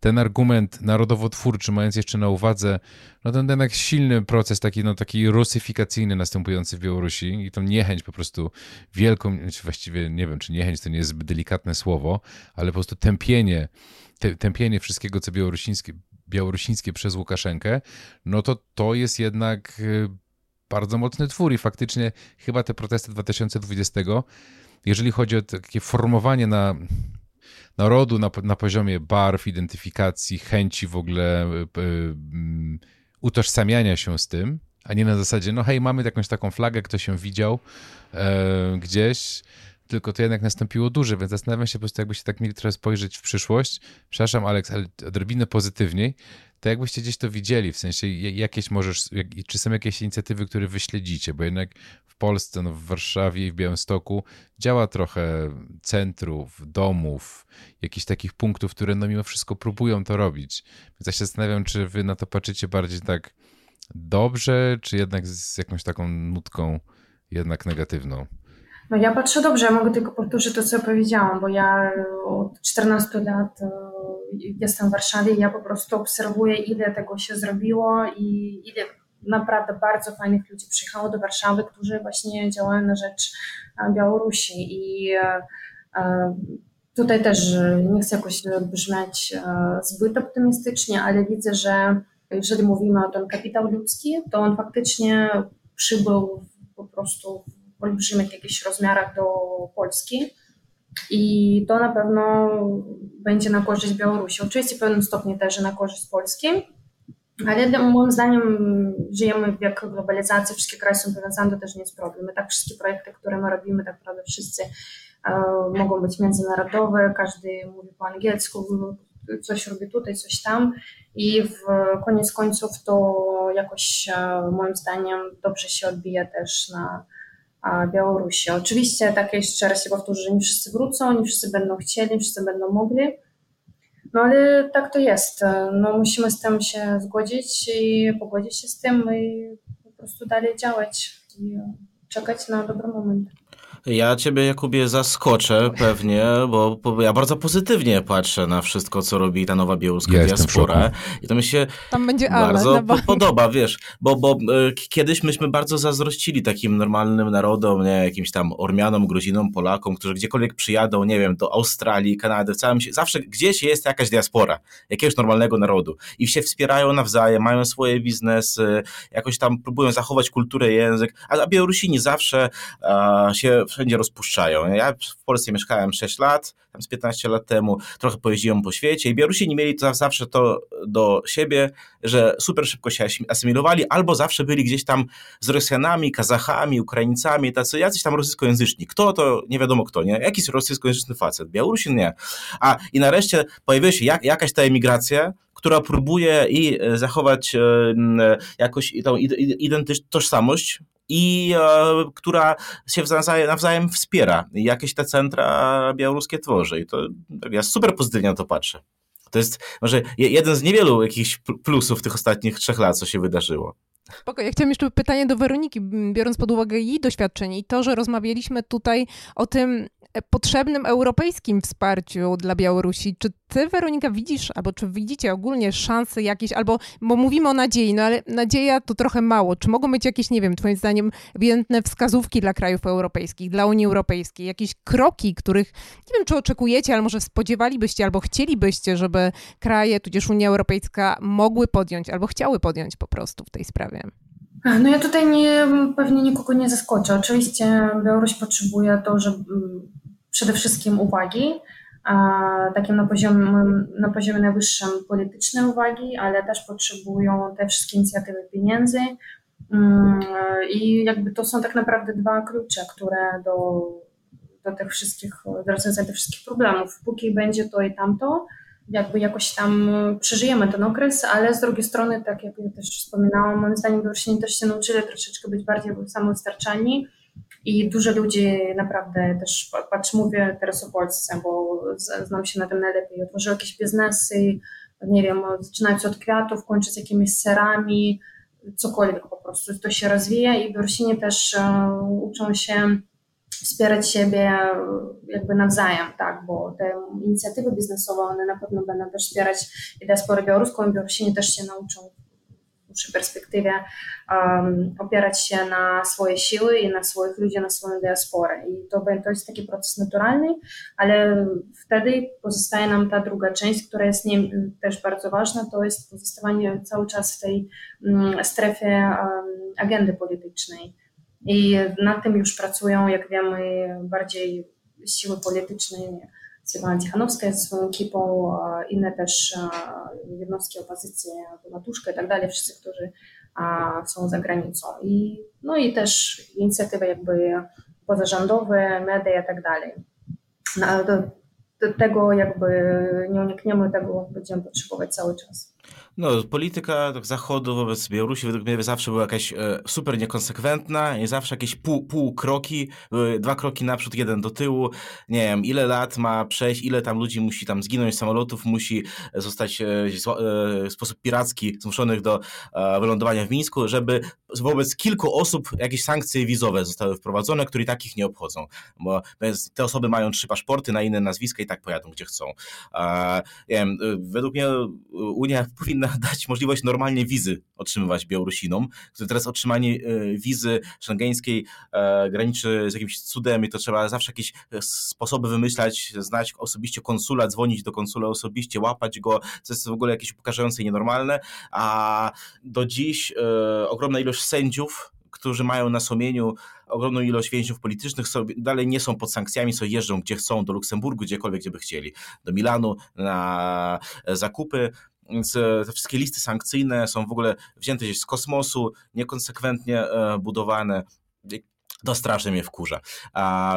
ten argument narodowotwórczy, mając jeszcze na uwadze no ten, ten silny proces taki, no, taki rusyfikacyjny następujący w Białorusi i tą niechęć po prostu wielką, właściwie nie wiem, czy niechęć to nie jest zbyt delikatne słowo, ale po prostu tępienie, tępienie wszystkiego, co białorusińskie, białorusińskie przez Łukaszenkę, no to to jest jednak y, bardzo mocny twór i faktycznie chyba te protesty 2020, jeżeli chodzi o takie formowanie na narodu na, na poziomie barw, identyfikacji, chęci w ogóle y, y, utożsamiania się z tym, a nie na zasadzie, no hej, mamy jakąś taką flagę, kto się widział e, gdzieś, tylko to jednak nastąpiło duże, więc zastanawiam się po prostu, jakbyście tak mieli trochę spojrzeć w przyszłość. Przepraszam, Aleks, ale odrobinę pozytywniej to jakbyście gdzieś to widzieli, w sensie jakieś możesz, czy są jakieś inicjatywy, które wyśledzicie, bo jednak w Polsce, no w Warszawie i w Białymstoku działa trochę centrów, domów, jakichś takich punktów, które no mimo wszystko próbują to robić. Więc ja się zastanawiam, czy wy na to patrzycie bardziej tak dobrze, czy jednak z jakąś taką nutką jednak negatywną. No ja patrzę dobrze, ja mogę tylko powtórzyć to, co powiedziałam, bo ja od 14 lat jestem w Warszawie, ja po prostu obserwuję, ile tego się zrobiło i ile naprawdę bardzo fajnych ludzi przyjechało do Warszawy, którzy właśnie działają na rzecz Białorusi. I tutaj też nie chcę jakoś brzmieć zbyt optymistycznie, ale widzę, że jeżeli mówimy o ten kapitał ludzki, to on faktycznie przybył po prostu olbrzymich jakichś rozmiarach do Polski i to na pewno będzie na korzyść Białorusi. Oczywiście w pewnym stopniu też na korzyść Polski, ale moim zdaniem żyjemy w wieku globalizacji, wszystkie kraje są powiązane, to też nie jest problem. My tak wszystkie projekty, które my robimy, tak naprawdę wszyscy e, mogą być międzynarodowe, każdy mówi po angielsku, coś robi tutaj, coś tam i w koniec końców to jakoś e, moim zdaniem dobrze się odbija też na Białorusi. Oczywiście, tak jeszcze raz się powtórzę, że nie wszyscy wrócą, nie wszyscy będą chcieli, nie wszyscy będą mogli, no ale tak to jest. No, musimy z tym się zgodzić i pogodzić się z tym i po prostu dalej działać i czekać na dobry moment. Ja ciebie, Jakubie, zaskoczę pewnie, bo, bo, ja bardzo pozytywnie patrzę na wszystko, co robi ta nowa białoruska ja diaspora. I to mi się Tam będzie bardzo po podoba, wiesz, bo, bo e, kiedyś myśmy bardzo zazdrościli takim normalnym narodom, nie, jakimś tam Ormianom, Gruzinom, Polakom, którzy gdziekolwiek przyjadą, nie wiem, do Australii, Kanady, w całym się, zawsze gdzieś jest jakaś diaspora, jakiegoś normalnego narodu i się wspierają nawzajem, mają swoje biznesy, jakoś tam próbują zachować kulturę, język, a, a Białorusini zawsze a, się wszędzie rozpuszczają. Ja w Polsce mieszkałem 6 lat, tam z 15 lat temu, trochę pojeździłem po świecie i Białorusini mieli to zawsze to do siebie, że super szybko się asymilowali, albo zawsze byli gdzieś tam z Rosjanami, Kazachami, Ukraińcami, tacy jacyś tam rosyjskojęzyczni. Kto to nie wiadomo kto, nie? Jakiś rosyjskojęzyczny facet. Białorusin nie. A i nareszcie pojawiła się jak, jakaś ta emigracja, która próbuje i e, zachować e, jakoś tą identyczność, tożsamość i e, która się nawzajem, nawzajem wspiera. Jakieś te centra białoruskie tworzy. I to tak, ja super pozytywnie na to patrzę. To jest może jeden z niewielu jakichś plusów tych ostatnich trzech lat, co się wydarzyło. Spoko. Ja chciałam jeszcze pytanie do Weroniki, biorąc pod uwagę jej doświadczenie i to, że rozmawialiśmy tutaj o tym, potrzebnym europejskim wsparciu dla Białorusi. Czy ty, Weronika, widzisz, albo czy widzicie ogólnie szanse jakieś, albo, bo mówimy o nadziei, no ale nadzieja to trochę mało. Czy mogą być jakieś, nie wiem, twoim zdaniem, ewidentne wskazówki dla krajów europejskich, dla Unii Europejskiej, jakieś kroki, których, nie wiem, czy oczekujecie, ale może spodziewalibyście, albo chcielibyście, żeby kraje, tudzież Unia Europejska mogły podjąć, albo chciały podjąć po prostu w tej sprawie? No ja tutaj nie, pewnie nikogo nie zaskoczę. Oczywiście Białoruś potrzebuje to, że przede wszystkim uwagi, takim na poziomie, na poziomie najwyższym politycznej uwagi, ale też potrzebują te wszystkie inicjatywy pieniędzy. Mm, I jakby to są tak naprawdę dwa klucze, które do, do tych wszystkich, do rozwiązania tych wszystkich problemów. Póki będzie to i tamto, jakby jakoś tam przeżyjemy ten okres, ale z drugiej strony, tak jak ja też wspominałam, moim zdaniem Białorusini też się nauczyli troszeczkę być bardziej samowystarczalni i dużo ludzi naprawdę też, patrz, mówię teraz o Polsce, bo znam się na tym najlepiej, otworzyły jakieś biznesy, nie wiem, zaczynając od kwiatów, kończąc jakimiś serami, cokolwiek po prostu, to się rozwija i Białorusini też uh, uczą się wspierać siebie jakby nawzajem, tak, bo te inicjatywy biznesowe, one na pewno będą też wspierać i diasporę białoruską i Białorusini też się nauczą przy perspektywie um, opierać się na swoje siły i na swoich ludzi, na swoją diasporę. I to, to jest taki proces naturalny, ale wtedy pozostaje nam ta druga część, która jest nie, też bardzo ważna, to jest pozostawanie cały czas w tej um, strefie um, agendy politycznej. I nad tym już pracują, jak wiemy, bardziej siły polityczne, swoją ekipą, inne też jednostki opozycji, Matuszka i tak dalej, wszyscy, którzy są za granicą. I, no i też inicjatywy jakby pozarządowe, media i tak dalej. No, do, do tego jakby nie unikniemy, tego będziemy potrzebować cały czas. No, polityka Zachodu wobec Białorusi według mnie zawsze była jakaś e, super niekonsekwentna i zawsze jakieś pół, pół kroki, były dwa kroki naprzód, jeden do tyłu. Nie wiem, ile lat ma przejść, ile tam ludzi musi tam zginąć, samolotów musi zostać e, w sposób piracki zmuszonych do e, wylądowania w Mińsku, żeby wobec kilku osób jakieś sankcje wizowe zostały wprowadzone, które takich nie obchodzą, bo te osoby mają trzy paszporty na inne nazwiska i tak pojadą gdzie chcą. Nie wiem, według mnie Unia *laughs* powinna *laughs* dać możliwość normalnie wizy otrzymywać Białorusinom, które teraz otrzymanie e, wizy szengeńskiej e, graniczy z jakimś cudem i to trzeba zawsze jakieś e, sposoby wymyślać, znać osobiście konsula, dzwonić do konsula osobiście, łapać go, co jest w ogóle jakieś upokarzające i nienormalne, a do dziś ogromna ilość sędziów którzy mają na sumieniu ogromną ilość więźniów politycznych, sobie, dalej nie są pod sankcjami, co jeżdżą gdzie chcą, do Luksemburgu, gdziekolwiek, gdzie by chcieli, do Milanu na zakupy. Więc e, te wszystkie listy sankcyjne są w ogóle wzięte gdzieś z kosmosu, niekonsekwentnie e, budowane to strasznie mnie wkurza. A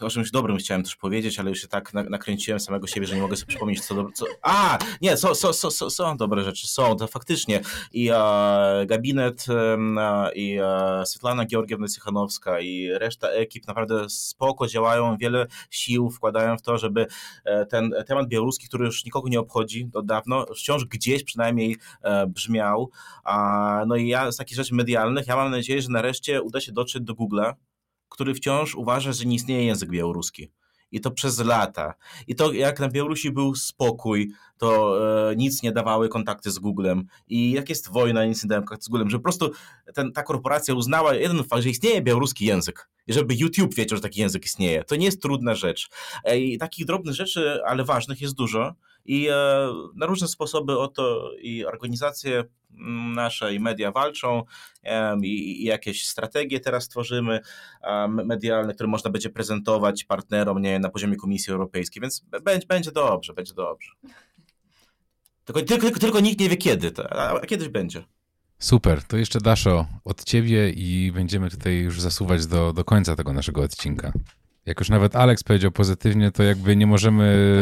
o czymś dobrym chciałem też powiedzieć, ale już się tak nakręciłem samego siebie, że nie mogę sobie przypomnieć, co dobro. Co... A! Nie, są, są, są, są dobre rzeczy, są, to faktycznie. I e, gabinet, i e, Svetlana Georgiewna i reszta ekip naprawdę spoko działają, wiele sił wkładają w to, żeby e, ten temat białoruski, który już nikogo nie obchodzi od dawno, wciąż gdzieś przynajmniej e, brzmiał. A, no i ja z takich rzeczy medialnych, ja mam nadzieję, że nareszcie uda się dotrzeć do Google Google, który wciąż uważa, że nie istnieje język białoruski. I to przez lata. I to jak na Białorusi był spokój, to e, nic nie dawały kontakty z Googlem. I jak jest wojna, nic nie dawały kontakty z Googlem. Że po prostu ten, ta korporacja uznała jeden fakt, że istnieje białoruski język. I żeby YouTube wiedział, że taki język istnieje. To nie jest trudna rzecz. E, I takich drobnych rzeczy, ale ważnych jest dużo. I e, na różne sposoby o to i organizacje mm, nasze i media walczą i, jakieś strategie teraz tworzymy medialne, które można będzie prezentować partnerom nie, na poziomie Komisji Europejskiej, więc będzie, będzie dobrze, będzie dobrze. Tylko, tylko, tylko nikt nie wie kiedy, a kiedyś będzie. Super, to jeszcze Daszo od ciebie i będziemy tutaj już zasuwać do, do końca tego naszego odcinka. Jak już nawet Alex powiedział pozytywnie, to jakby nie możemy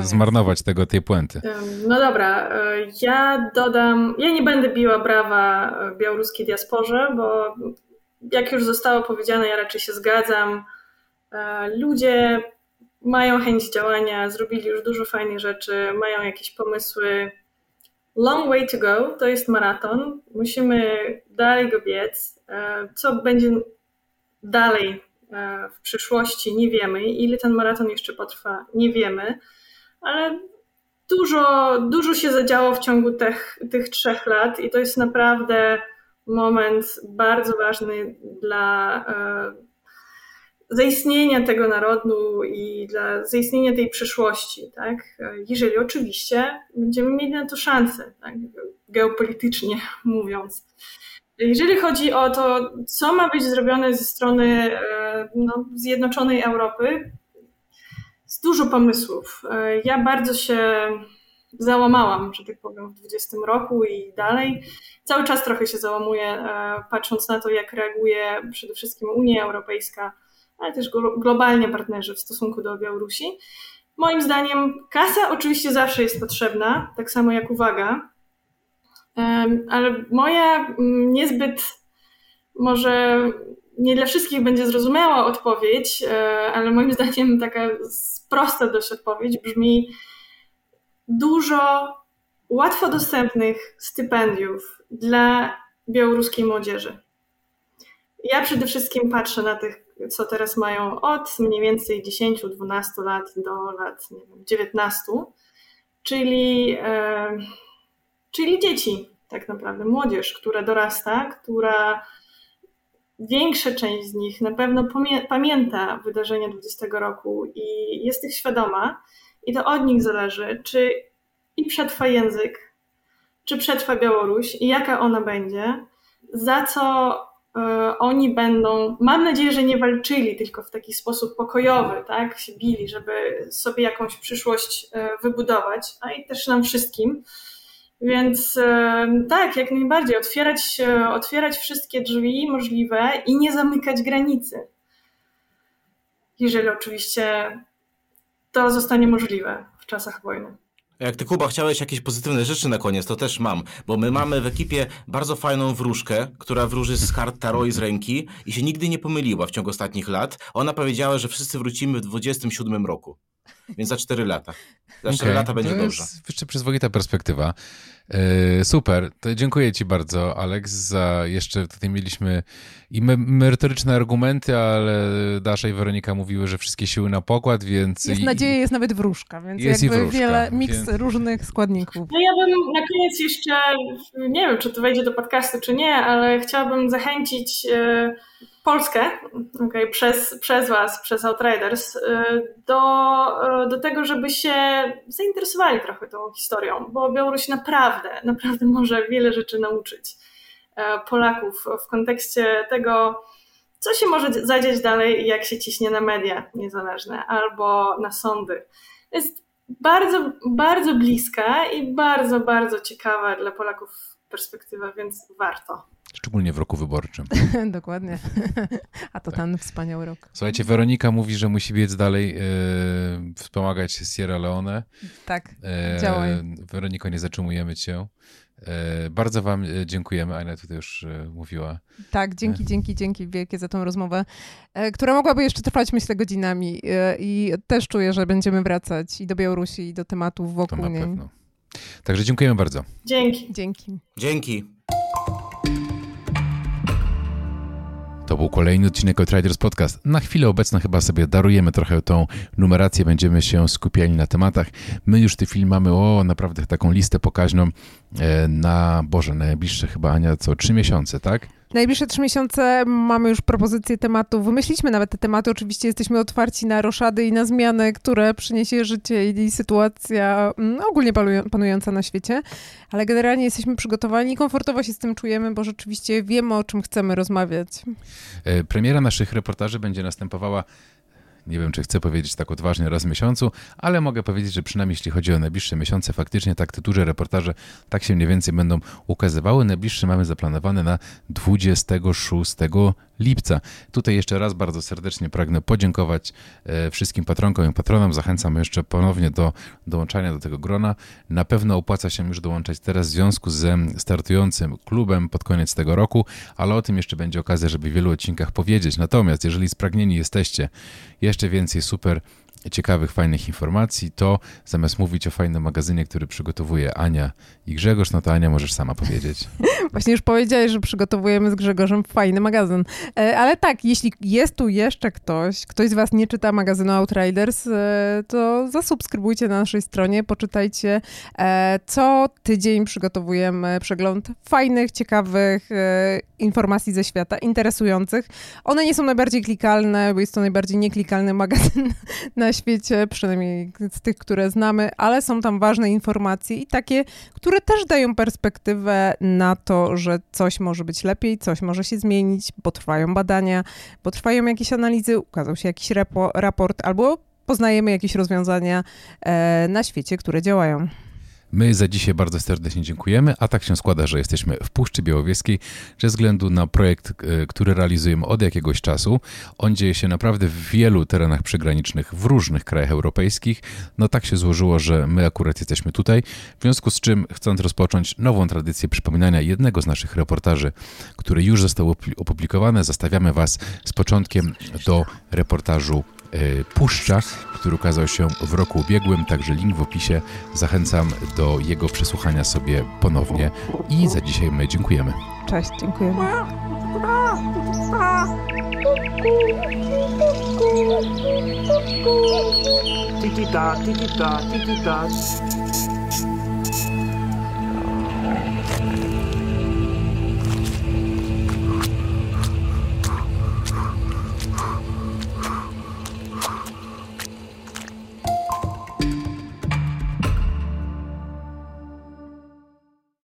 zmarnować tego, tej puenty. No dobra, e, ja dodam, ja nie będę biła brawa e, białoruskiej diasporze, bo jak już zostało powiedziane, ja raczej się zgadzam. E, ludzie mają chęć działania, zrobili już dużo fajnych rzeczy, mają jakieś pomysły. Long way to go, to jest maraton. Musimy dalej go biec. Co będzie dalej E, w przyszłości nie wiemy. Ile ten maraton jeszcze potrwa, nie wiemy, ale dużo, dużo się zadziało w ciągu tych, tych trzech lat i to jest naprawdę moment bardzo ważny dla e, zaistnienia tego narodu i dla zaistnienia tej przyszłości, tak? Jeżeli oczywiście będziemy mieli na to szansę, tak? geopolitycznie *laughs* mówiąc. Jeżeli chodzi o to, co ma być zrobione ze strony e, no, Zjednoczonej Europy, jest dużo pomysłów. E, ja bardzo się załamałam, że tak powiem, w 20 roku i dalej. Cały czas trochę się załamuję, e, patrząc na to, jak reaguje przede wszystkim Unia Europejska, ale też globalnie partnerzy w stosunku do Białorusi. Moim zdaniem kasa oczywiście zawsze jest potrzebna, tak samo jak uwaga, ale moja mm, niezbyt może nie dla wszystkich będzie zrozumiała odpowiedź, e, ale moim *laughs* zdaniem taka prosta dość odpowiedź brzmi dużo łatwo dostępnych stypendiów dla białoruskiej młodzieży. Ja przede wszystkim patrzę na tych, co teraz mają od mniej więcej 10-12 lat do lat nie wiem, 19, czyli czyli dzieci, tak naprawdę, młodzież, która dorasta, która większa część z nich na pewno pamięta wydarzenia 20 roku i jest ich świadoma, i to od nich zależy, czy i przetrwa język, czy przetrwa Białoruś i jaka ona będzie, za co y, oni będą, mam nadzieję, że nie walczyli tylko w taki sposób pokojowy, tak, się bili, żeby sobie jakąś przyszłość y, wybudować, a i też nam wszystkim, więc e, tak, jak najbardziej otwierać, otwierać wszystkie drzwi możliwe i nie zamykać granicy. Jeżeli oczywiście to zostanie możliwe w czasach wojny. Jak ty, Kuba, chciałeś jakieś pozytywne rzeczy na koniec, to też mam, bo my mamy w ekipie bardzo fajną wróżkę, która wróży z kart tarot i z ręki i się nigdy nie pomyliła w ciągu ostatnich lat. Ona powiedziała, że wszyscy wrócimy w 27 roku, więc za 4 lata. Za 4 Okej, lata będzie to dobrze. jest jeszcze przyzwoita perspektywa. E, super, to dziękuję Ci bardzo, Alex, za jeszcze tutaj mieliśmy i me merytoryczne argumenty, ale Dasza i Weronika mówiły, że wszystkie siły na pokład, więc... Jest i- nadzieja, jest nawet wróżka, więc Jest i jakby wróżka, wiele, miks więc- różnych składników. No ja bym na koniec jeszcze, nie wiem czy to wejdzie do podcastu czy nie, ale chciałabym zachęcić e, Polskę okej, przez, przez Was, przez Outriders, e, do, e, do tego, żeby się zainteresowali trochę tą historią, bo Białoruś naprawdę, naprawdę może wiele rzeczy nauczyć e, Polaków w kontekście tego, co się może zadziać dalej jak się ciśnie na media niezależne albo na sądy. Jest bardzo, bardzo bliska i bardzo, bardzo ciekawa dla Polaków perspektywa, więc warto. Szczególnie w roku wyborczym. *laughs* Dokładnie. A to Tak. ten wspaniały rok. Słuchajcie, Weronika mówi, że musi biec dalej, e, wspomagać Sierra Leone. Tak, E, Działaj. Weroniko, nie zatrzymujemy Cię. E, bardzo Wam dziękujemy. Ania tutaj już e, mówiła. tak, dzięki, dzięki, dzięki wielkie za tą rozmowę, e, która mogłaby jeszcze trwać, myślę, godzinami e, i też czuję, że będziemy wracać i do Białorusi, i do tematów To wokół na niej. pewno. Także dziękujemy bardzo. Dzięki. Dzięki. Dzięki. To był kolejny odcinek Outriders Podcast. Na chwilę obecną chyba sobie darujemy trochę tą numerację, będziemy się skupiali na tematach. My już w tej chwili mamy, o, naprawdę taką listę pokaźną na, Boże, najbliższe chyba, Ania, co, trzy miesiące, tak? Najbliższe trzy miesiące mamy już propozycje tematów. Wymyśliliśmy nawet te tematy. Oczywiście jesteśmy otwarci na roszady i na zmiany, które przyniesie życie i sytuacja mm, ogólnie panują- panująca na świecie. Ale generalnie jesteśmy przygotowani i komfortowo się z tym czujemy, bo rzeczywiście wiemy, o czym chcemy rozmawiać. E, Premiera naszych reportaży będzie następowała, nie wiem czy chcę powiedzieć tak odważnie, raz w miesiącu, ale mogę powiedzieć, że przynajmniej jeśli chodzi o najbliższe miesiące, faktycznie tak duże reportaże tak się mniej więcej będą ukazywały. Najbliższe mamy zaplanowane na 26 lipca. Tutaj jeszcze raz bardzo serdecznie pragnę podziękować e, wszystkim patronkom i patronom. Zachęcam jeszcze ponownie do dołączania do tego grona. Na pewno opłaca się już dołączać teraz w związku ze startującym klubem pod koniec tego roku, ale o tym jeszcze będzie okazja, żeby w wielu odcinkach powiedzieć. Natomiast jeżeli spragnieni jesteście jeszcze więcej super ciekawych, fajnych informacji, to zamiast mówić o fajnym magazynie, który przygotowuje Ania i Grzegorz, no to Ania możesz sama powiedzieć. *laughs* Właśnie już powiedziałeś, że przygotowujemy z Grzegorzem fajny magazyn. E, Ale tak, jeśli jest tu jeszcze ktoś, ktoś z was nie czyta magazynu Outriders, e, to zasubskrybujcie na naszej stronie, poczytajcie. E, Co tydzień przygotowujemy przegląd fajnych, ciekawych informacji ze świata, interesujących. One nie są najbardziej klikalne, bo jest to najbardziej nieklikalny *laughs* magazyn na świecie, przynajmniej z tych, które znamy, ale są tam ważne informacje i takie, które też dają perspektywę na to, że coś może być lepiej, coś może się zmienić, bo trwają badania, bo trwają jakieś analizy, ukazał się jakiś raport albo poznajemy jakieś rozwiązania e, na świecie, które działają. My za dzisiaj bardzo serdecznie dziękujemy, a tak się składa, że jesteśmy w Puszczy Białowieskiej ze względu na projekt, e, który realizujemy od jakiegoś czasu. On dzieje się naprawdę w wielu terenach przygranicznych w różnych krajach europejskich. No tak się złożyło, że my akurat jesteśmy tutaj, w związku z czym chcąc rozpocząć nową tradycję przypominania jednego z naszych reportaży, który już został opli- opublikowany, zostawiamy Was z początkiem do reportażu e, Puszcza, który ukazał się w roku ubiegłym, także link w opisie. Zachęcam do jego przesłuchania sobie ponownie i za dzisiaj my dziękujemy. Cześć, dziękujemy. Tiki-ta, tiki-ta, tiki-ta.